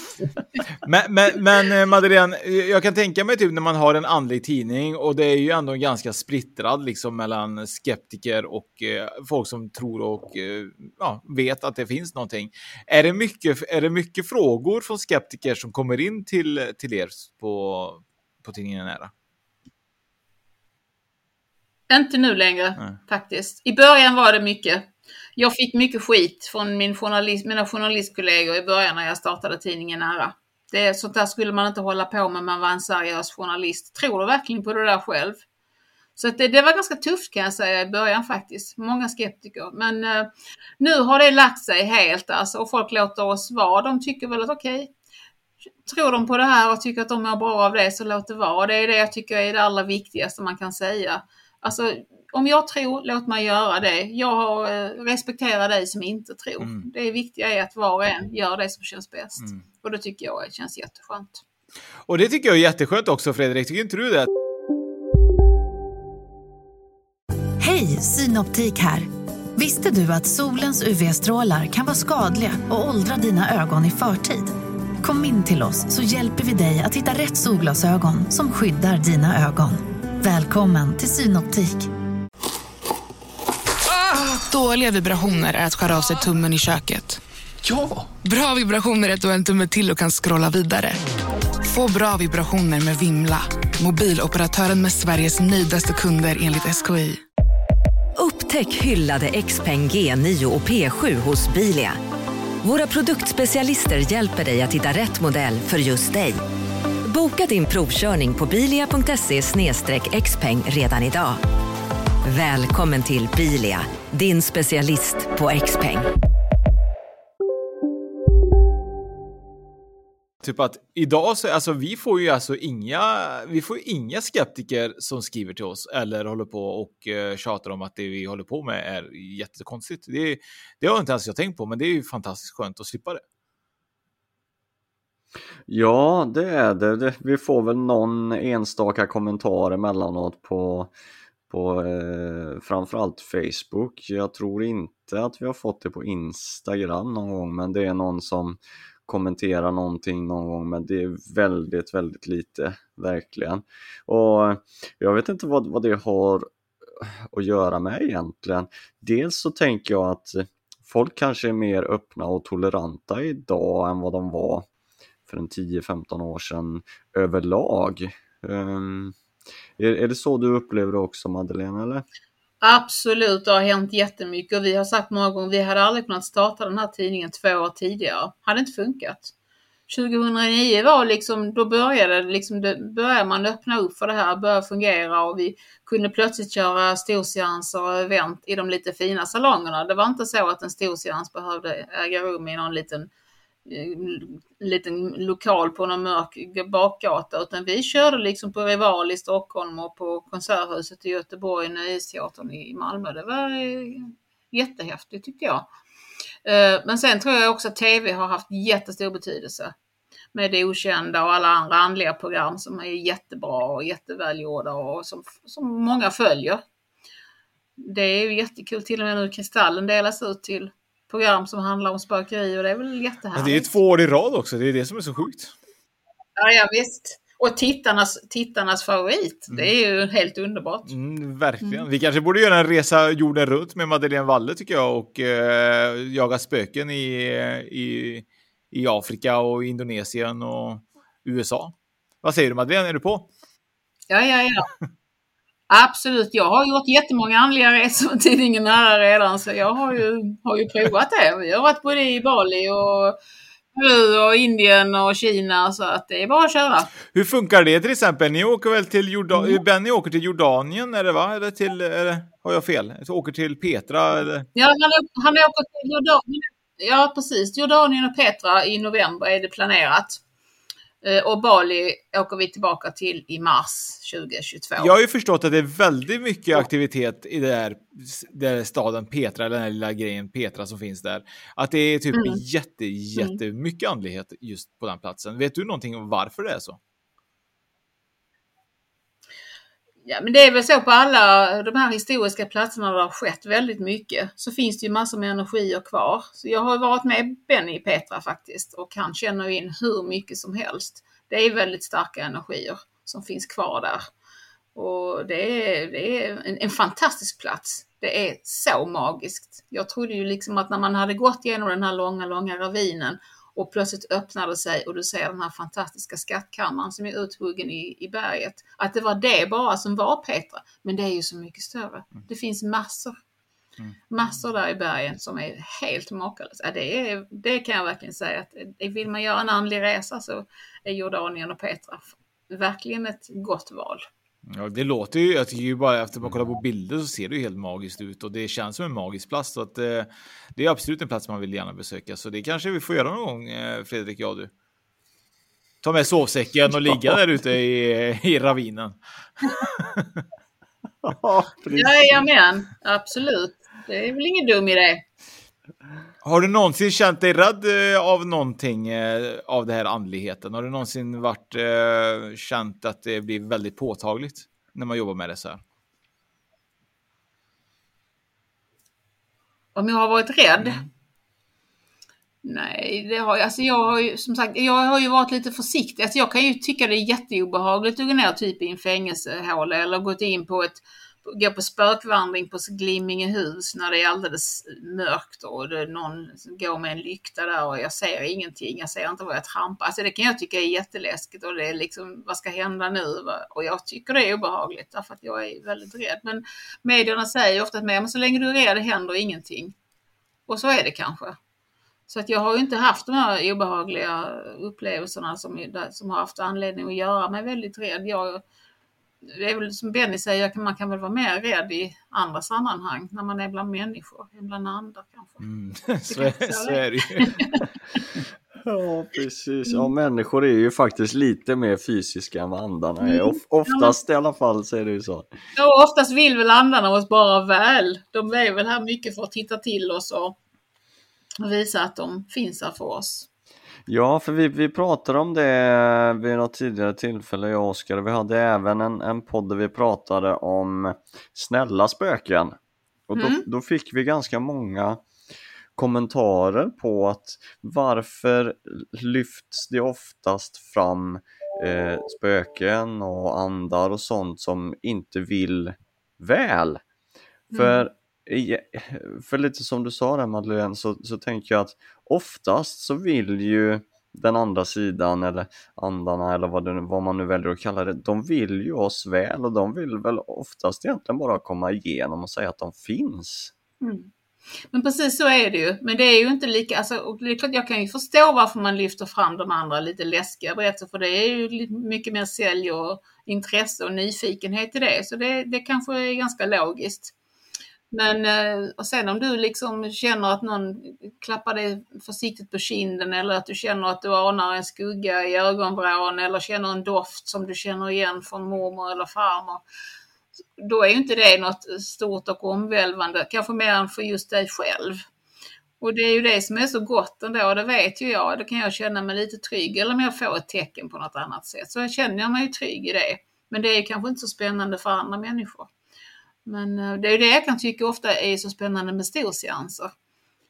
men, men, men eh, Madeleine, jag kan tänka mig typ när man har en andlig tidning och det är ju ändå ganska splittrad liksom mellan skeptiker och eh, folk som tror och eh, ja, vet att det finns någonting. Är det, mycket, är det mycket frågor från skeptiker som kommer in till, till er på, på tidningen Nära? Inte nu längre Nej. faktiskt. I början var det mycket. Jag fick mycket skit från min journalist, mina journalistkollegor i början när jag startade tidningen Nära. Det, sånt där skulle man inte hålla på med, man var en seriös journalist. Tror du verkligen på det där själv? Så det, det, var ganska tufft kan jag säga i början faktiskt. Många skeptiker. Men eh, nu har det lagt sig helt alltså och folk låter oss vara. De tycker väl att okej, okay, tror de på det här och tycker att de mår bra av det så låt det vara. Det är det jag tycker är det allra viktigaste man kan säga. Alltså, om jag tror, låt mig göra det. Jag eh, respekterar dig som inte tror. Mm. Det viktiga är att var och en gör det som känns bäst. Mm. Och det tycker jag känns jätteskönt. Och det tycker jag är jätteskönt också Fredrik, tycker inte du det? Hej, Synoptik här. Visste du att solens UV-strålar kan vara skadliga och åldra dina ögon i förtid? Kom in till oss så hjälper vi dig att hitta rätt solglasögon som skyddar dina ögon. Välkommen till Synoptik. Ah, dåliga vibrationer är att skära av sig tummen i köket. Ja! Bra vibrationer är att du har en tumme till och kan scrolla vidare. Få bra vibrationer med Vimla. Mobiloperatören med Sveriges nöjdaste kunder enligt SKI. Upptäck hyllade XPeng G9 och P7 hos Bilia. Våra produktspecialister hjälper dig att hitta rätt modell för just dig. Boka din provkörning på bilia.se xpeng redan idag. Välkommen till Bilia, din specialist på X-peng. Typ att idag så, alltså vi får ju alltså inga, vi får inga skeptiker som skriver till oss eller håller på och uh, tjatar om att det vi håller på med är jättekonstigt. Det, det har inte ens jag tänkt på, men det är ju fantastiskt skönt att slippa det. Ja, det är det. Vi får väl någon enstaka kommentar emellanåt på, på eh, framförallt Facebook. Jag tror inte att vi har fått det på Instagram någon gång, men det är någon som kommenterar någonting någon gång, men det är väldigt, väldigt lite, verkligen. Och jag vet inte vad, vad det har att göra med egentligen. Dels så tänker jag att folk kanske är mer öppna och toleranta idag än vad de var för en 10-15 år sedan överlag. Um, är, är det så du upplever det också Madeleine eller? Absolut, det har hänt jättemycket och vi har sagt många gånger vi hade aldrig kunnat starta den här tidningen två år tidigare. Hade inte funkat. 2009 var liksom, då började, liksom, det, började man öppna upp för det här, började fungera och vi kunde plötsligt köra storseanser och event i de lite fina salongerna. Det var inte så att en storseans behövde äga rum i någon liten Eh, liten lokal på någon mörk bakgata utan vi körde liksom på Rival i Stockholm och på Konserthuset i Göteborg, Nöjesteatern i Malmö. Det var eh, jättehäftigt tyckte jag. Eh, men sen tror jag också att TV har haft jättestor betydelse med det okända och alla andra andliga program som är jättebra och jättevälgjorda och som, som många följer. Det är ju jättekul, till och med nu Kristallen delas ut till program som handlar om spökeri och det är väl jättehärligt. Men det är två år i rad också, det är det som är så sjukt. Ja, ja visst. Och tittarnas, tittarnas favorit. Mm. Det är ju helt underbart. Mm, verkligen. Mm. Vi kanske borde göra en resa jorden runt med Madeleine Walle tycker jag och eh, jaga spöken i, i, i Afrika och Indonesien och USA. Vad säger du Madeleine, är du på? Ja, ja, ja. *laughs* Absolut, jag har gjort jättemånga andliga resor med tidningen Nära redan så jag har ju, har ju provat det. Vi har varit både i Bali och Peru och Indien och Kina så att det är bara att köra. Hur funkar det till exempel? Ni åker väl till Jordan Mm. Benny åker till Jordanien är det va? Eller till, eller har jag fel? Så åker till Petra eller? Ja, han, han åker till Jordanien. Ja, precis. Jordanien och Petra i november är det planerat. Eh, Och Bali åker vi tillbaka till i mars 2022. Jag har ju förstått att det är väldigt mycket aktivitet i den där staden Petra, eller den här lilla grejen Petra som finns där. Att det är typ Mm. jätte, jättemycket andlighet just på den platsen. Vet du någonting om varför det är så? Ja, men det är väl så på alla de här historiska platserna där det har skett väldigt mycket. Så finns det ju massor med energier kvar. Så jag har varit med Benny i Petra faktiskt och han känner in hur mycket som helst. Det är väldigt starka energier som finns kvar där. Och det är, det är en, en fantastisk plats. Det är så magiskt. Jag trodde ju liksom att när man hade gått igenom den här långa, långa ravinen och plötsligt öppnade sig och du ser den här fantastiska skattkammaren som är uthuggen i, i berget. Att det var det bara som var Petra. Men det är ju så mycket större. Det finns massor. Massor där i bergen som är helt makalösa. Ja, det, är, det kan jag verkligen säga att eh, vill man göra en andlig resa så är Jordanien och Petra verkligen ett gott val. Ja, det låter ju, jag tycker ju bara efter man kollar på bilder så ser det ju helt magiskt ut och det känns som en magisk plats. Så att, eh, det är absolut en plats man vill gärna besöka. Så det kanske vi får göra någon gång, eh, Fredrik, jag och du. Ta med sovsäcken och ligga där ute i, i ravinen. *laughs* Ja. Jajamän, absolut. Det är väl ingen dum idé. Har du någonsin känt dig rädd eh, av någonting eh, av det här andligheten? Har du någonsin varit eh, känt att det blir väldigt påtagligt när man jobbar med det så här? Om jag har varit rädd? Nej, det har jag. Alltså jag har ju som sagt, jag har ju varit lite försiktig. Alltså jag kan ju tycka det är jätteobehagligt att gå ner typ i en fängelsehåla eller gått in på ett gå på spökvandring på Glimmingehus när det är alldeles mörkt och det någon går med en lykta där och jag ser ingenting, jag ser inte vad jag trampar. Alltså det kan jag tycka är jätteläskigt och det är liksom, vad ska hända nu? Och jag tycker det är obehagligt därför att jag är väldigt rädd. Men medierna säger ofta att men så länge du är rädd händer ingenting. Och så är det kanske. Så att jag har ju inte haft de här obehagliga upplevelserna som, som har haft anledning att göra mig väldigt rädd. Jag, det är väl som Benny säger, man kan väl vara mer rädd i andra sammanhang när man är bland människor än bland andra kanske. Mm, Det *laughs* så, är, så är det ju. *laughs* Ja, precis. Ja, människor är ju faktiskt lite mer fysiska än vad andarna är. Of- oftast i alla fall så är det ju så. Ja, oftast vill väl andarna oss bara väl. De är väl här mycket för att titta till oss och visa att de finns här för oss. Ja, för vi, vi pratade om det vid något tidigare tillfälle, jag och Oskar. Vi hade även en, en podd där vi pratade om snälla spöken. Och då, Mm. då fick vi ganska många kommentarer på att varför lyfts det oftast fram eh, spöken och andar och sånt som inte vill väl. För, i- för lite som du sa där Madeleine så, så tänker jag att oftast så vill ju den andra sidan eller andarna eller vad, det, vad man nu väljer att kalla det, de vill ju oss väl och de vill väl oftast egentligen bara komma igenom och säga att de finns. Mm. Men precis så är det ju. Men det är ju inte lika, alltså, och det är klart jag kan ju förstå varför man lyfter fram de andra lite läskiga berättelser för det är ju mycket mer sälj och intresse och nyfikenhet i det. Så det, det kanske är ganska logiskt. Men eh, och sen om du liksom känner att någon klappar dig försiktigt på kinden eller att du känner att du anar en skugga i ögonvrån eller känner en doft som du känner igen från mormor eller farmor. Då är ju inte det något stort och omvälvande, kanske mer än för just dig själv. Och det är ju det som är så gott ändå, det vet ju jag. Då kan jag känna mig lite trygg eller om jag får ett tecken på något annat sätt. Så känner jag mig trygg i det. Men det är kanske inte så spännande för andra människor. Men eh, det är det jag kan tycka ofta är så spännande med storseanser.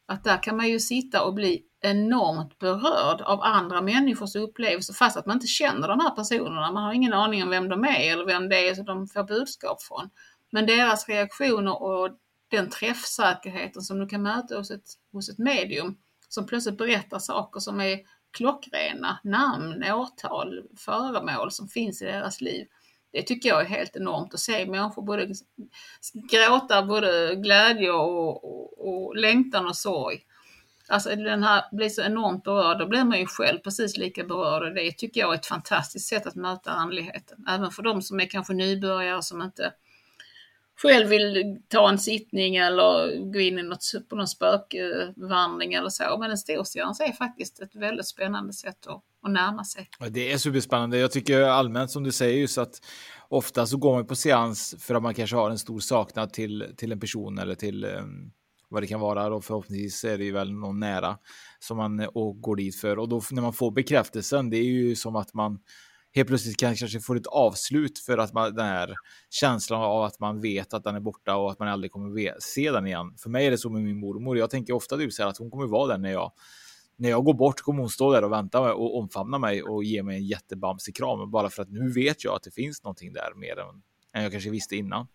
Att där kan man ju sitta och bli enormt berörd av andra människors upplevelser fast att man inte känner de här personerna. Man har ingen aning om vem de är eller vem det är som de får budskap från. Men deras reaktioner och den träffsäkerheten som du kan möta hos ett, hos ett medium som plötsligt berättar saker som är klockrena, namn, årtal, föremål som finns i deras liv. Det tycker jag är helt enormt att se människor både gråta både glädje och, och, och längtan och sorg. Alltså den här blir så enormt berörd, då blir man ju själv precis lika berörd och det tycker jag är ett fantastiskt sätt att möta andligheten. Även för de som är kanske nybörjare som inte själv vill ta en sittning eller gå in i något, på någon spökvandring eller så. Men en storseans är faktiskt ett väldigt spännande sätt att, och närma sig. Det är superspännande. Jag tycker allmänt som du säger just att ofta så går man på seans för att man kanske har en stor saknad till, till en person eller till um, vad det kan vara. Och förhoppningsvis är det ju väl någon nära som man eh, och går dit för. Och då när man får bekräftelsen, det är ju som att man helt plötsligt kanske får ett avslut för att man, den här känslan av att man vet att den är borta och att man aldrig kommer se den igen. För mig är det så med min mormor. Jag tänker ofta typ så här att hon kommer vara där när jag när jag går bort kommer hon stå där och vänta och omfamna mig och ge mig en jättebamsig kram bara för att nu vet jag att det finns någonting där mer än, än jag kanske visste innan.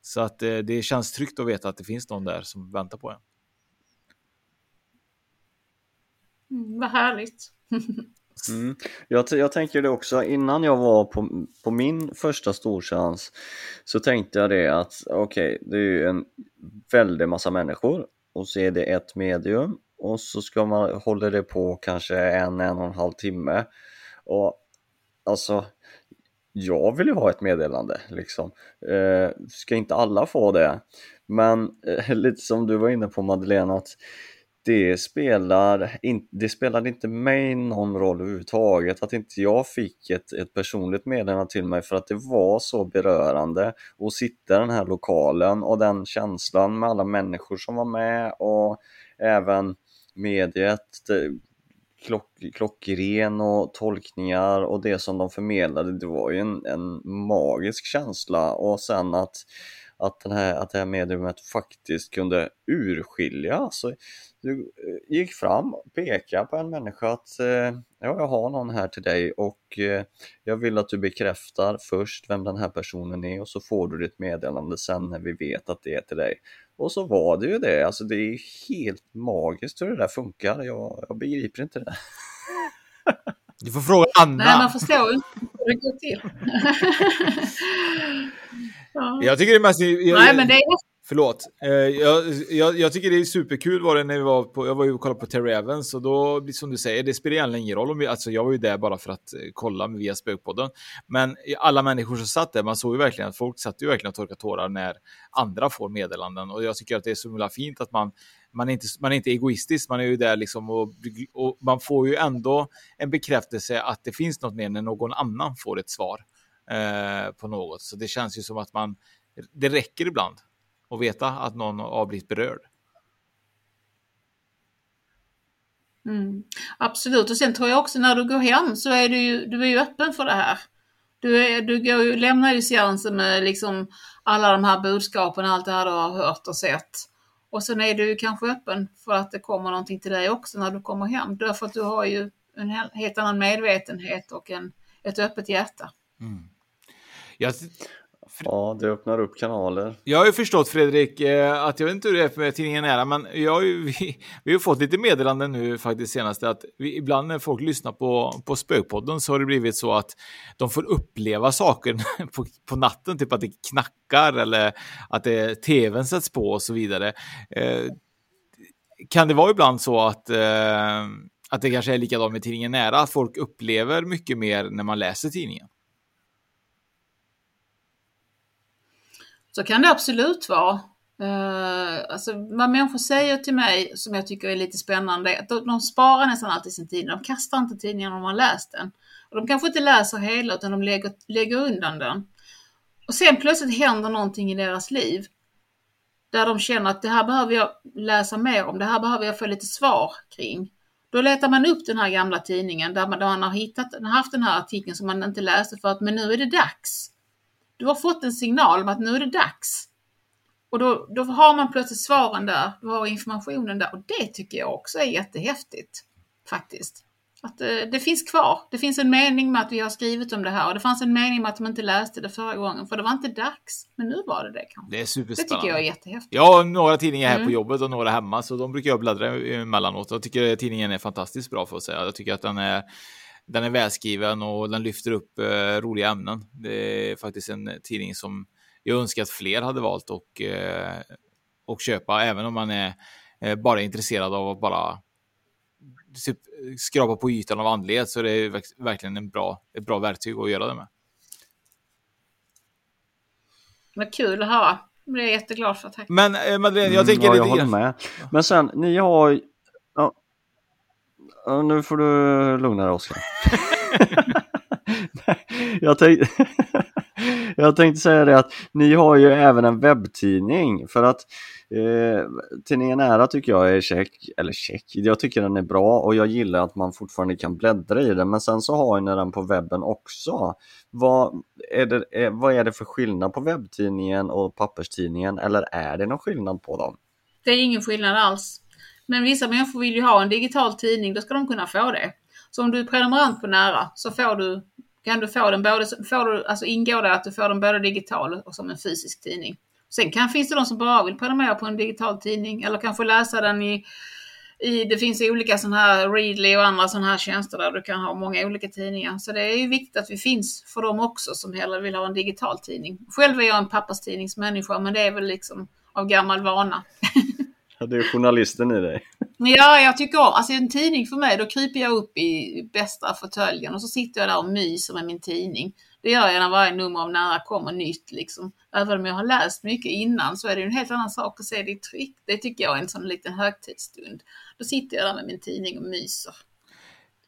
Så att eh, det känns tryggt att veta att det finns någon där som väntar på en. Mm, vad härligt. *laughs* Mm. Jag, jag tänker det också, innan jag var på, på min första storchans så tänkte jag det att okej, okay, det är ju en väldig massa människor och så är det ett medium och så ska man hålla det på kanske en, en och en halv timme och alltså jag vill ju ha ett meddelande liksom. Eh, ska inte alla få det? Men eh, *laughs* lite som du var inne på Madeleine att det spelar, in, det spelade inte mig någon roll överhuvudtaget att inte jag fick ett, ett personligt meddelande till mig för att det var så berörande att sitta i den här lokalen och den känslan med alla människor som var med och även mediet, klock, klockren och tolkningar och det som de förmedlade, det var ju en, en magisk känsla och sen att att, den här, att det här mediumet faktiskt kunde urskilja. Alltså, du eh, gick fram, pekade på en människa att eh, ja, jag har någon här till dig och eh, jag vill att du bekräftar först vem den här personen är och så får du ditt meddelande sen när vi vet att det är till dig. Och så var det ju det, alltså det är helt magiskt hur det där funkar. Jag, jag begriper inte det. *laughs* Du får fråga Anna. Nej, man förstår inte hur det går till. *laughs* *laughs* ja. Jag tycker det är mest... Jag, Nej, men det är Förlåt. Eh, jag, jag, jag, tycker det är superkul var det när vi var på, jag var ju och kollade på Terry Evans och då, som du säger, det spelar egentligen ingen roll om vi, alltså jag var ju där bara för att eh, kolla via Spökpodden. Men alla människor som satt där, man såg ju verkligen att folk satt ju verkligen och torkade tårar när andra får meddelanden och jag tycker att det är så himla fint att man man är, inte, man är inte egoistisk, man är ju där liksom och, och man får ju ändå en bekräftelse att det finns något mer när någon annan får ett svar eh, på något. Så det känns ju som att man, det räcker ibland och veta att någon har blivit berörd. Mm, absolut, och sen tror jag också när du går hem så är du ju, du är ju öppen för det här. Du, är, du går ju, lämnar ju seansen med liksom alla de här budskapen, allt det här du har hört och sett. Och sen är du ju kanske öppen för att det kommer någonting till dig också när du kommer hem. Därför att du har ju en helt annan medvetenhet och en, ett öppet hjärta. Mm. Jag, Ja, det öppnar upp kanaler. Jag har ju förstått Fredrik eh, att jag vet inte hur det är med tidningen Nära, men jag har ju, *laughs* vi, vi har fått lite meddelanden nu faktiskt senaste att vi, ibland när folk lyssnar på, på Spökpodden så har det blivit så att de får uppleva saker *laughs* på, på natten, typ att det knackar eller att det, tvn sätts på och så vidare. Eh, kan det vara ibland så att eh, att det kanske är likadant med tidningen Nära, att folk upplever mycket mer när man läser tidningen? Så kan det absolut vara. Uh, alltså, vad människor säger till mig som jag tycker är lite spännande, att de, de sparar nästan alltid sin tidning. De kastar inte tidningen om de har läst den. Och de kanske inte läser hela utan de lägger, lägger undan den. Och sen plötsligt händer någonting i deras liv. Där de känner att det här behöver jag läsa mer om, det här behöver jag få lite svar kring. Då letar man upp den här gamla tidningen där man, där man har hittat, haft den här artikeln som man inte läste för att men nu är det dags. Du har fått en signal om att nu är det dags. Och då, då har man plötsligt svaren där, du har informationen där och det tycker jag också är jättehäftigt. Faktiskt. Att det, eh, det finns kvar. Det finns en mening med att vi har skrivit om det här och det fanns en mening med att de inte läste det förra gången för det var inte dags. Men nu var det det kanske. Det är superspännande. Det tycker jag är jättehäftigt. Jag har några tidningar här mm. på jobbet och några hemma så de brukar jag bläddra emellanåt. Jag tycker tidningen är fantastiskt bra för att säga. Jag tycker att den är den är välskriven och den lyfter upp eh, roliga ämnen. Det är faktiskt en tidning som jag önskar att fler hade valt och, eh, och köpa, även om man är eh, bara är intresserad av att bara typ, skrapa på ytan av andlighet så det är verk- verkligen en bra, ett bra verktyg att göra det med. Vad kul att höra. Blir jag jätteglad för. Tack. Men eh, Madeleine, jag tänker Mm, ja, lite jag håller med. Men sen, ni har... Ja, nu får du lugna dig Oskar. *laughs* jag, tänkte... *laughs* jag tänkte säga det att ni har ju även en webbtidning för att eh, tidningen Ära tycker jag är check, eller check, jag tycker den är bra och jag gillar att man fortfarande kan bläddra i den men sen så har ni den på webben också. Vad är, det, eh, vad är det för skillnad på webbtidningen och papperstidningen eller är det någon skillnad på dem? Det är ingen skillnad alls. Men vissa människor vill ju ha en digital tidning, då ska de kunna få det. Så om du är prenumerant på Nära så får du, kan du få den både, får du, alltså ingår det att du får den både digital och som en fysisk tidning. Sen kan, finns det de som bara vill prenumerera på en digital tidning eller kanske läsa den i, i det finns olika sådana här Readly och andra sådana här tjänster där du kan ha många olika tidningar. Så det är ju viktigt att vi finns för dem också som hellre vill ha en digital tidning. Själv är jag en papperstidningsmänniska men det är väl liksom av gammal vana. *laughs* Ja, Det är journalisten i dig. Ja, jag tycker om, alltså en tidning för mig, då kryper jag upp i bästa fåtöljen och så sitter jag där och myser med min tidning. Det gör jag när varje nummer av Nära kommer nytt liksom. Även om jag har läst mycket innan så är det ju en helt annan sak att se det i tryck. Det tycker jag är en sån liten högtidsstund. Då sitter jag där med min tidning och myser.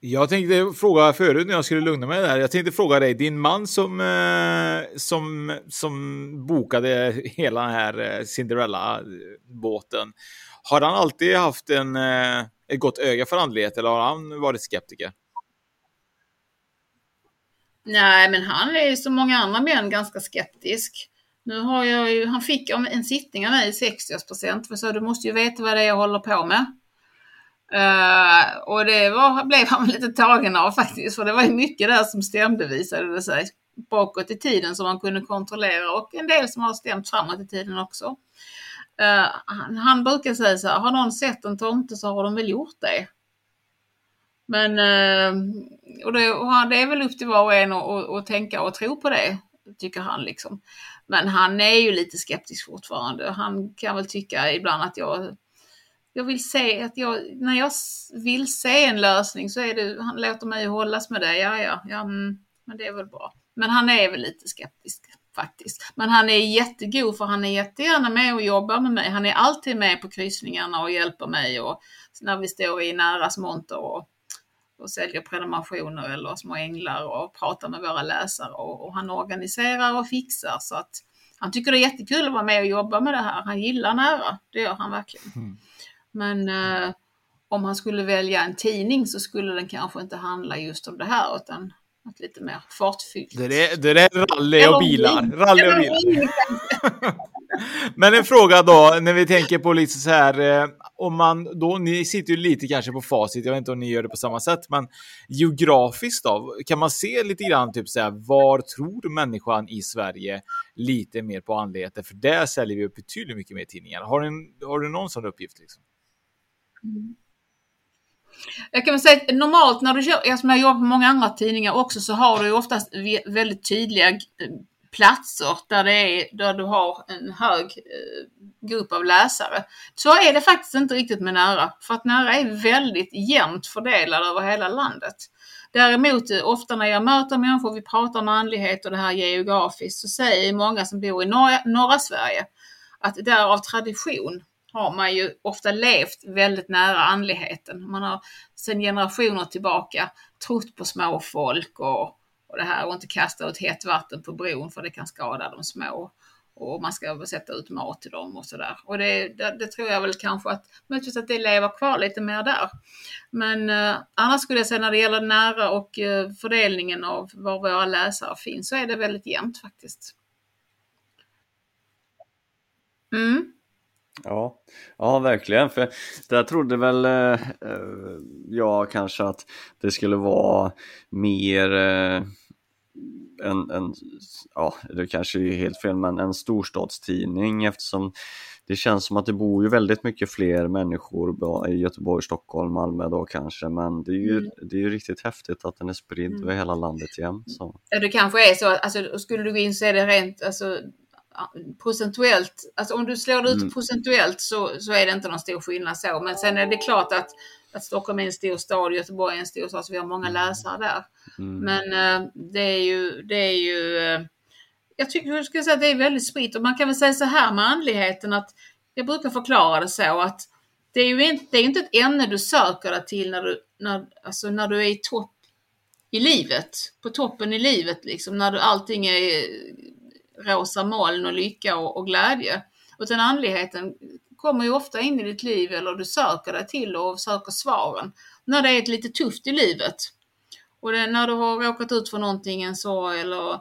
Jag tänkte fråga förut när jag skulle lugna mig där. Jag tänkte fråga dig, din man som, eh, som, som bokade hela den här eh, Cinderella-båten. Har han alltid haft en, eh, ett gott öga för andlighet eller har han varit skeptiker? Nej, men han är ju som många andra män ganska skeptisk. Nu har jag ju, han fick en sittning av mig i 60-årspresent, för så du måste ju veta vad det är jag håller på med. Uh, och det var, blev han lite tagen av faktiskt, för det var ju mycket där som stämde visade det sig. Bakåt i tiden som man kunde kontrollera och en del som har stämt framåt i tiden också. Uh, han, han brukar säga så här, har någon sett en tomte så har de väl gjort det. Men uh, och det, och han- det är väl upp till var och en att tänka och tro på det, tycker han liksom. Men han är ju lite skeptisk fortfarande. Han kan väl tycka ibland att jag jag vill se att jag, när jag vill se en lösning så är det, han låter mig hållas med det, ja ja, ja mm, men det är väl bra. Men han är väl lite skeptisk faktiskt. Men han är jättegod för han är jättegärna med och jobbar med mig. Han är alltid med på kryssningarna och hjälper mig och när vi står i nära monter och, och säljer prenumerationer eller små änglar och pratar med våra läsare och, och han organiserar och fixar så att han tycker det är jättekul att vara med och jobba med det här. Han gillar nära, det gör han verkligen. Mm. Men eh, om han skulle välja en tidning så skulle den kanske inte handla just om det här utan något lite mer fartfyllt. Det är, det är rally och bilar. bil. Rally och bilar. bil. *laughs* Men en fråga då, när vi tänker på lite så här, eh, om man då, ni sitter ju lite kanske på facit, jag vet inte om ni gör det på samma sätt, men geografiskt då, kan man se lite grann typ så här, var tror människan i Sverige lite mer på andligheten? För där säljer vi upp betydligt mycket mer tidningar. Har du, har du någon sån uppgift? Liksom? Mm. Jag kan väl säga att normalt när du kör, eftersom jag jobbar på många andra tidningar också, så har du ju oftast väldigt tydliga eh, platser där, det är, där du har en hög eh, grupp av läsare. Så är det faktiskt inte riktigt med Nära, för att Nära är väldigt jämnt fördelad över hela landet. Däremot eh, ofta när jag möter människor, vi pratar om andlighet och det här geografiskt, så säger många som bor i norra, norra Sverige att där av tradition har man ju ofta levt väldigt nära andligheten. Man har sedan generationer tillbaka trott på småfolk och, och det här och inte kasta ut hett vatten på bron för det kan skada de små. Och man ska sätta ut mat till dem och sådär. Och det, det, det tror jag väl kanske att, möjligtvis att det lever kvar lite mer där. Men eh, annars skulle jag säga när det gäller nära och eh, fördelningen av var våra läsare finns så är det väldigt jämnt faktiskt. Mm. Ja, ja verkligen. För där trodde väl eh, eh, jag kanske att det skulle vara mer eh, en, en, ja det kanske är helt fel, men en storstadstidning eftersom det känns som att det bor ju väldigt mycket fler människor i Göteborg, Stockholm, Malmö då kanske, men det är ju, Mm. det är ju riktigt häftigt att den är spridd Mm. över hela landet jämt. Så. Ja, det kanske är så att alltså, skulle du gå in så är det rent, alltså, procentuellt, alltså om du slår ut Mm. procentuellt så, så är det inte någon stor skillnad så. Men sen är det klart att, att Stockholm är en stor stad, Göteborg är en stor stad, så vi har många läsare där. Mm. Men eh, det är ju, det är ju eh, jag tycker jag skulle säga att det är väldigt spritt och man kan väl säga så här med andligheten att jag brukar förklara det så att det är ju inte, det är inte ett ämne du söker dig till när du, när, alltså när du är i topp i livet, på toppen i livet liksom, när du, allting är rosa moln och lycka och, och glädje. Utan andligheten kommer ju ofta in i ditt liv eller du söker dig till och söker svaren när det är ett lite tufft i livet. Och det, när du har råkat ut för någonting, en sorg eller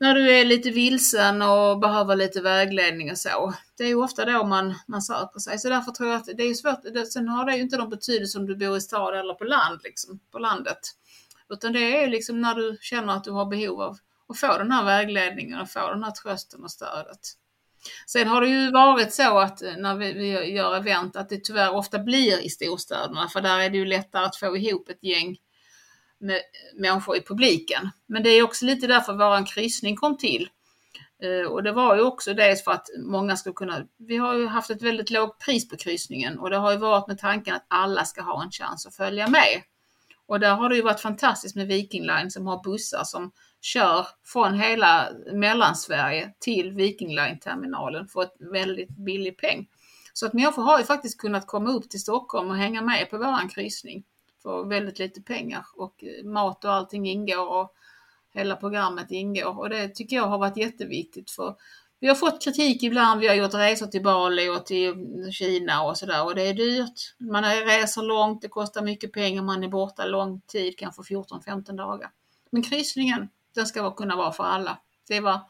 när du är lite vilsen och behöver lite vägledning och så. Det är ju ofta då man, man söker sig. Så därför tror jag att det är svårt. Det, sen har det ju inte någon betydelse om du bor i stad eller på land, liksom, på landet. Utan det är liksom när du känner att du har behov av och få den här vägledningen och få den här trösten och stödet. Sen har det ju varit så att eh, när vi, vi gör event att det tyvärr ofta blir i storstäderna för där är det ju lättare att få ihop ett gäng med människor i publiken. Men det är också lite därför våran kryssning kom till. Eh, och det var ju också dels för att många ska kunna, vi har ju haft ett väldigt lågt pris på kryssningen och det har ju varit med tanken att alla ska ha en chans att följa med. Och där har det ju varit fantastiskt med Viking Line som har bussar som kör från hela Mellansverige till Viking Line-terminalen för ett väldigt billig peng. Så att människor har ju faktiskt kunnat komma upp till Stockholm och hänga med på våran kryssning för väldigt lite pengar. Och eh, mat och allting ingår och hela programmet ingår. Och det tycker jag har varit jätteviktigt för vi har fått kritik ibland, vi har gjort resor till Bali och till mm, Kina och sådär. Och det är dyrt. Man reser långt, det kostar mycket pengar, man är borta lång tid, kanske 14-15 dagar. Men kryssningen, den ska kunna vara för alla. Det var,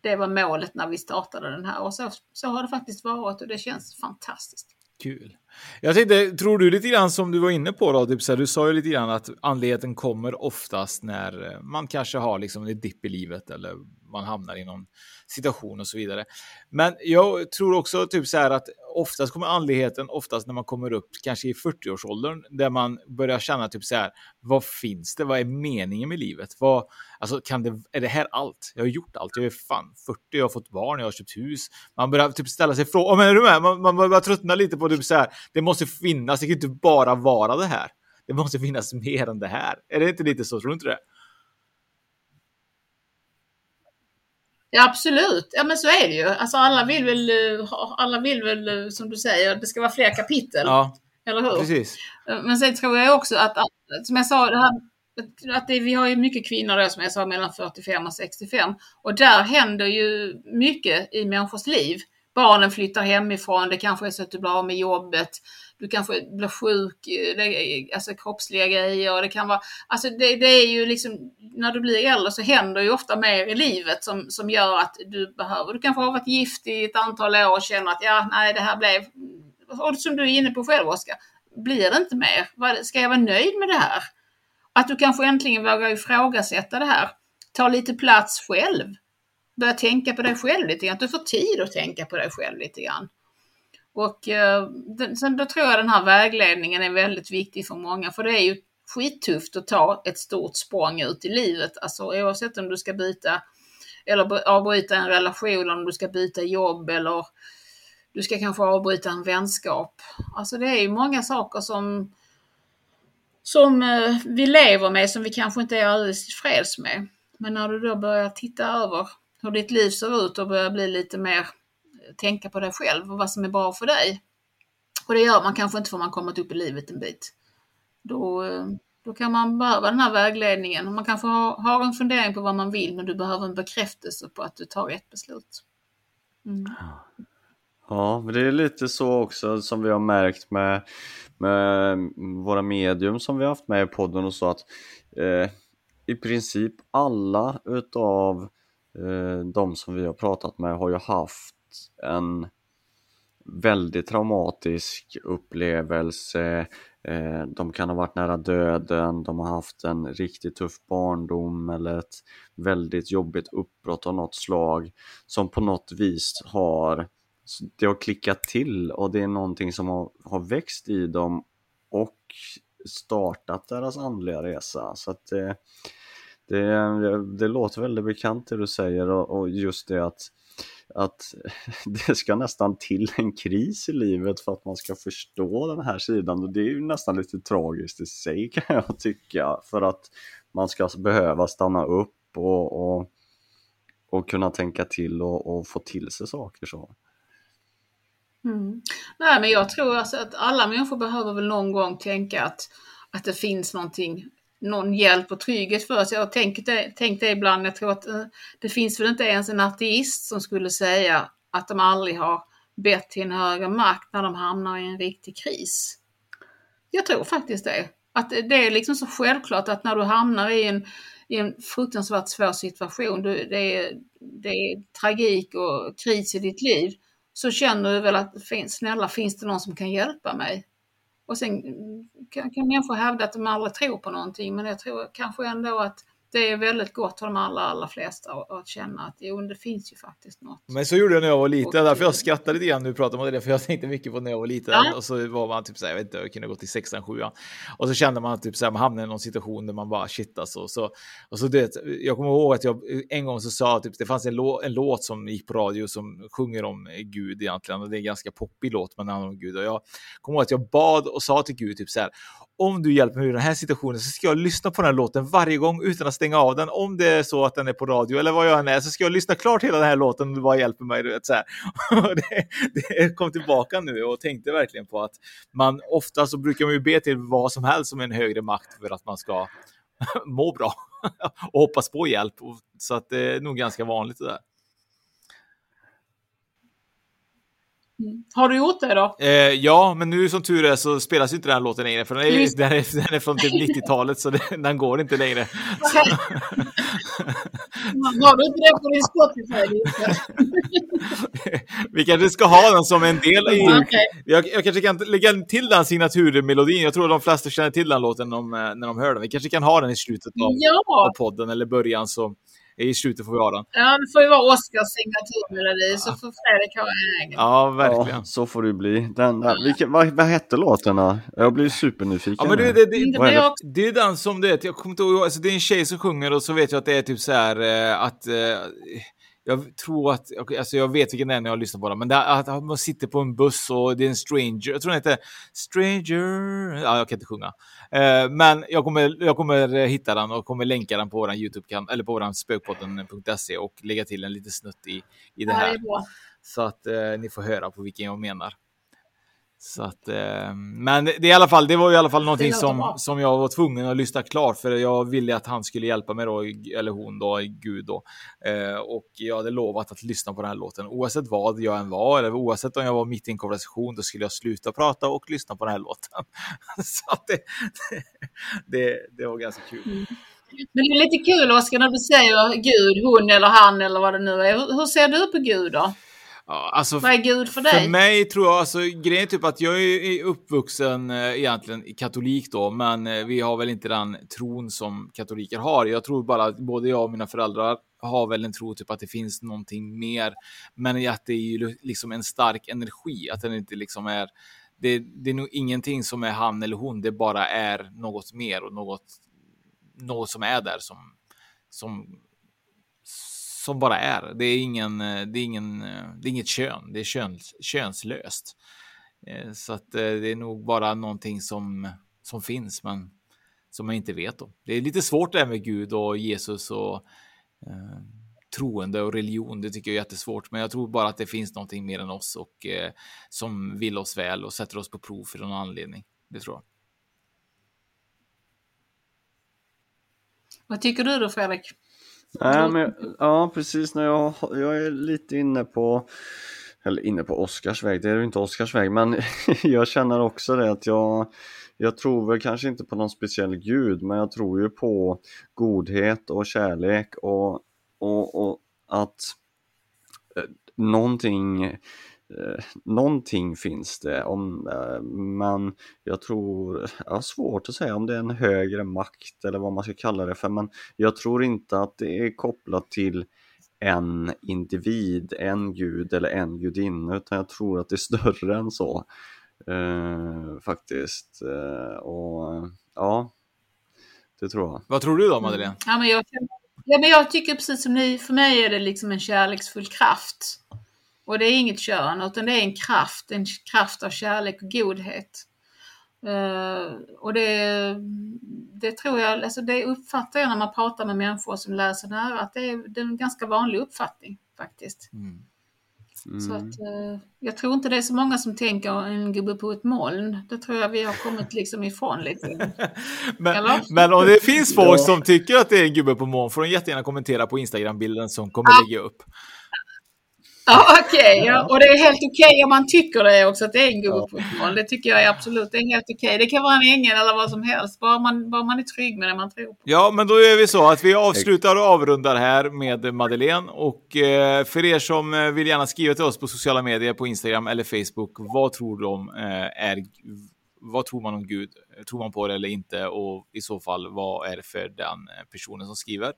det var målet när vi startade den här och så, så har det faktiskt varit och det känns fantastiskt. Kul. Jag tänkte, tror du lite grann som du var inne på då, typ så här, du sa ju lite grann att andligheten kommer oftast när eh, man kanske har liksom en dipp i livet eller man hamnar i någon situation och så vidare. Men jag tror också typ så här att oftast kommer andligheten oftast när man kommer upp kanske i 40-årsåldern där man börjar känna typ så här vad finns det? Vad är meningen med livet? Vad, alltså kan det, är det här allt? Jag har gjort allt. Jag är fan 40, jag har fått barn, jag har köpt hus. Man börjar typ ställa sig frågan, men är du med? Man, man börjar tröttna lite på typ så här. Det måste finnas, det kan inte bara vara det här. Det måste finnas mer än det här. Är det inte lite så? Tror du inte det? Ja absolut, ja men så är det ju. Alltså alla vill väl, eh, alla vill väl eh, som du säger, det ska vara fler kapitel. Ja, Eller hur? precis. Men sen tror jag också att, att som jag sa, det här, att det, vi har ju mycket kvinnor då, som jag sa mellan 45 och 65 och där händer ju mycket i människors liv. Barnen flyttar hemifrån, det kanske är så att du blir av med jobbet, du kanske blir sjuk, eh, det är, alltså kroppsliga grejer, det kan vara, alltså det, det är ju liksom, när du blir äldre så händer ju ofta mer i livet som, som gör att du behöver, du kanske har varit gift i ett antal år och känner att ja, nej det här blev, och som du är inne på själv Oskar, blir det inte mer? Ska jag vara nöjd med det här? Att du kanske äntligen vågar ifrågasätta det här. Ta lite plats själv. Börja tänka på dig själv lite grann. Att du får tid att tänka på dig själv lite grann. Och eh, den, sen då tror jag den här vägledningen är väldigt viktig för många. För det är ju skittufft att ta ett stort språng ut i livet. Alltså oavsett om du ska byta eller avbryta en relation, om du ska byta jobb eller du ska kanske avbryta en vänskap. Alltså det är ju många saker som, som eh, vi lever med som vi kanske inte är alldeles tillfreds med. Men när du då börjar titta över hur ditt liv ser ut och börjar bli lite mer tänka på dig själv och vad som är bra för dig. Och det gör man kanske inte för man kommit upp i livet en bit. Då, då kan man behöva den här vägledningen. Och Man kanske har, har en fundering på vad man vill men du behöver en bekräftelse på att du tar rätt beslut. Mm. Ja, men det är lite så också som vi har märkt med, med våra medium som vi har haft med i podden och så att eh, i princip alla utav eh, de som vi har pratat med har ju haft en väldigt traumatisk upplevelse. Eh, de kan ha varit nära döden, de har haft en riktigt tuff barndom eller ett väldigt jobbigt uppbrott av något slag som på något vis har det har klickat till och det är någonting som har, har växt i dem och startat deras andliga resa. Så att det, det, det låter väldigt bekant det du säger och, och just det att att *laughs* det ska nästan till en kris i livet för att man ska förstå den här sidan och det är ju nästan lite tragiskt i sig *laughs* kan jag tycka för att man ska behöva stanna upp och, och, och kunna tänka till och, och få till sig saker så. Mm. Nej, men jag tror alltså att alla människor behöver väl någon gång tänka att, att det finns någonting, någon hjälp och trygghet för oss. Jag har tänkt det, tänkt det ibland, jag tror att eh, det finns väl inte ens en ateist som skulle säga att de aldrig har bett till en högre makt när de hamnar i en riktig kris. Jag tror faktiskt det. Att det är liksom så självklart att när du hamnar i en, i en fruktansvärt svår situation, du, det, är, det är tragik och kris i ditt liv, så känner du väl att snälla finns det någon som kan hjälpa mig? Och sen kan, kan människor hävda att de aldrig tror på någonting men jag tror kanske ändå att det är väldigt gott för de allra, allra flesta att känna att jo, det finns ju faktiskt något. Men så gjorde jag när jag var liten, därför jag skrattade lite grann du pratade om det, för jag tänkte mycket på när jag var liten. Ja. Och så var man typ så här, jag vet inte, jag kunde gå till sexan, sjuan. Och så kände man typ så här, man hamnade i någon situation där man bara shit alltså. Så, och så det, jag kommer ihåg att jag en gång så sa, typ, det fanns en, lå, en låt som gick på radio som sjunger om Gud egentligen. Och det är en ganska poppig låt, men handlar om Gud. Och jag kommer ihåg att jag bad och sa till Gud typ så här, om du hjälper mig i den här situationen så ska jag lyssna på den här låten varje gång utan att stänga av den. Om det är så att den är på radio eller vad jag än är så ska jag lyssna klart hela den här låten om du bara hjälper mig. Du vet, så här. *laughs* det, det kom tillbaka nu och tänkte verkligen på att man ofta så brukar man ju be till vad som helst som en högre makt för att man ska *laughs* må bra *laughs* och hoppas på hjälp. Så att det är nog ganska vanligt det där. Har du gjort det då? Eh, ja, men nu som tur är så spelas inte den här låten längre för den är, den är, den är från typ 90-talet så det, den går inte längre. Har du inte det på din Spotify? Vi kanske ska ha den som en del i... Okay. Jag, jag, kanske kan lägga till den signaturmelodin. Jag tror de flesta känner till den låten när de, när de hör den. Vi kanske kan ha den i slutet av, ja. av podden eller början. Så i slutet får vi ha den. Ja, det får ju vara Oscars signaturmelodi, så får Fredrik ha en egen. Ja, verkligen. Ja, så får det bli. Den där. Vilken, vad, vad hette låten? Jag blir supernyfiken. Ja, men det, det, det, det, är det är den som det jag kommer inte ihåg, alltså det är en tjej som sjunger och så vet jag att det är typ så här eh, att eh, jag tror att, alltså jag vet vilken det är när jag lyssnar på den, men det är att man sitter på en buss och det är en stranger, jag tror den heter Stranger, ja jag kan inte sjunga. Eh, men jag kommer, jag kommer hitta den och kommer länka den på vår YouTube-kanal, eller på vår spökpodden.se och lägga till en liten snutt i, i det här. Så att eh, ni får höra på vilken jag menar. Så att, eh, men det, i alla fall, det var i alla fall någonting som, som jag var tvungen att lyssna klart för jag ville att han skulle hjälpa mig då, eller hon då, Gud då. Eh, och jag hade lovat att lyssna på den här låten oavsett vad jag än var, eller oavsett om jag var mitt i en konversation, då skulle jag sluta prata och lyssna på den här låten. *laughs* Så det, det, det var ganska kul. Mm. Men det är lite kul Oskar när du säger Gud, hon eller han eller vad det nu är. Hur ser du på Gud då? Ja, alltså, Vad är Gud för dig? För mig tror jag, alltså grejen är typ att jag är uppvuxen eh, egentligen katolik då, men eh, vi har väl inte den tron som katoliker har. Jag tror bara att både jag och mina föräldrar har väl en tro typ att det finns någonting mer, men att det är ju liksom en stark energi, att den inte liksom är det, det är nog ingenting som är han eller hon, det bara är något mer och något, något som är där som, som som bara är. Det är, ingen, eh, det är, ingen, eh, det är inget kön, det är köns, könslöst. Eh, så att det är nog bara någonting som, som finns, men som man inte vet om. Det är lite svårt det här med Gud och Jesus och eh, troende och religion. Det tycker jag är jättesvårt, men jag tror bara att det finns någonting mer än oss och eh, som vill oss väl och sätter oss på prov för någon anledning. Det tror jag. Vad tycker du då Fredrik? Nej, men, ja, precis. När jag, jag är lite inne på eller inne på Oscars väg, det är ju inte Oscars väg, men *laughs* jag känner också det att jag, jag tror väl kanske inte på någon speciell gud, men jag tror ju på godhet och kärlek och, och, och att eh, någonting eh, någonting finns det, om, eh, men jag tror, jag har svårt att säga om det är en högre makt eller vad man ska kalla det för, men jag tror inte att det är kopplat till en individ, en gud eller en gudinna, utan jag tror att det är större än så. Eh, faktiskt. Eh, och ja, det tror jag. Vad tror du då Madeleine? Ja, men jag, ja, men jag tycker precis som ni, för mig är det liksom en kärleksfull kraft Och det är inget kön, utan det är en kraft, en kraft av kärlek och godhet. Uh, och det, det tror jag, alltså det uppfattar jag när man pratar med människor som läser det här, att det är, det är en ganska vanlig uppfattning faktiskt. Mm. Mm. Så att, uh, jag tror inte det är så många som tänker en gubbe på ett moln. Det tror jag vi har kommit liksom ifrån lite. *laughs* men, men om det finns folk som tycker att det är en gubbe på moln får de jättegärna kommentera på Instagram-bilden som kommer ah. lägga upp. *laughs* Ja, okej. Okay, ja. Och det är helt okej okay om man tycker det också, att det är en god fotboll. Det tycker jag är absolut, det är helt okej. Okay. Det kan vara en ängel eller vad som helst, bara man, bara man är trygg med det man tror på. Ja, men då gör vi så att vi avslutar och avrundar här med Madeleine. Och eh, för er som eh, vill gärna skriva till oss på sociala medier, på Instagram eller Facebook, vad tror de eh, är vad tror man om Gud? Tror man på det eller inte? Och i så fall, vad är det för den personen som skriver?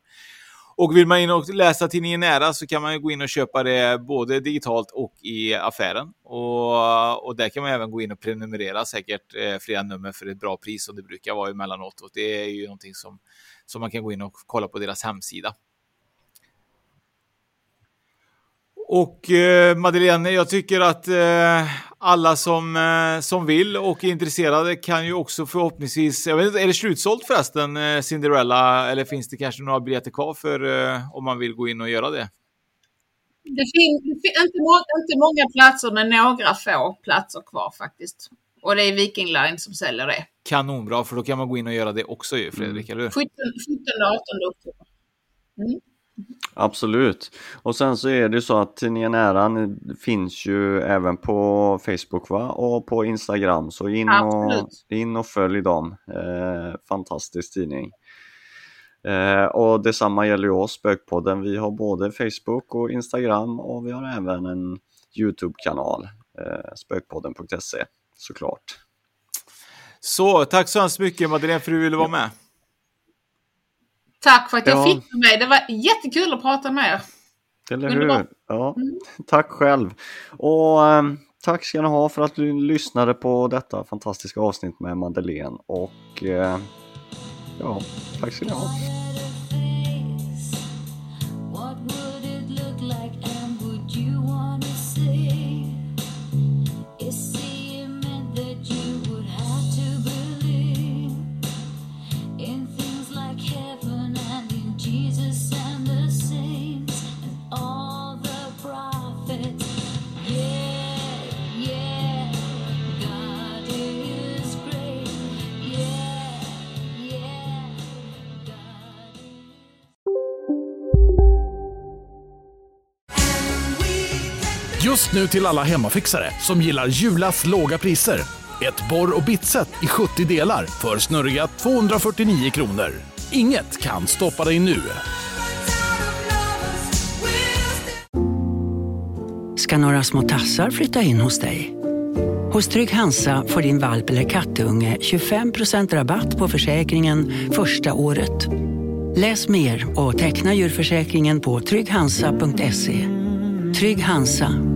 Och vill man in och läsa tidningen Nära så kan man gå in och köpa det både digitalt och i affären. Och, och där kan man även gå in och prenumerera säkert eh, flera nummer för ett bra pris som det brukar vara emellanåt. Och det är ju någonting som, som man kan gå in och kolla på deras hemsida. Och eh, Madeleine, jag tycker att eh, alla som, eh, som vill och är intresserade kan ju också förhoppningsvis, jag vet inte, är det slutsålt förresten, eh, Cinderella, eller finns det kanske några biljetter kvar för eh, om man vill gå in och göra det? Det finns, inte, må inte många platser, men några få platser kvar faktiskt. Och det är Viking Line som säljer det. Kanonbra, för då kan man gå in och göra det också ju, Fredrik, mm. eller hur? 17 18 oktober. Mm. Absolut. Och sen så är det så att tidningen Äran finns ju även på Facebook va? och på Instagram. Så in och, in och följ dem. Eh, fantastisk tidning. Eh, och detsamma gäller ju oss, Spökpodden. Vi har både Facebook och Instagram och vi har även en Youtube-kanal, eh, spökpodden.se såklart. Så, tack så hemskt mycket Madeleine för att du ville vara med. Tack för att jag ja. fick med mig. Det var jättekul att prata med er. Eller hur? Ja. Mm. Tack själv. Och um, tack ska ni ha för att du lyssnade på detta fantastiska avsnitt med Madeleine. Och uh, ja, tack ska ni ha. Just nu till alla hemmafixare som gillar Julas låga priser. Ett borr och bitset i 70 delar för snurriga 249 kronor. Inget kan stoppa dig nu. Ska några små tassar flytta in hos dig? Hos Trygg Hansa får din valp eller kattunge 25% rabatt på försäkringen första året. Läs mer och teckna djurförsäkringen på trygghansa.se. Trygg Hansa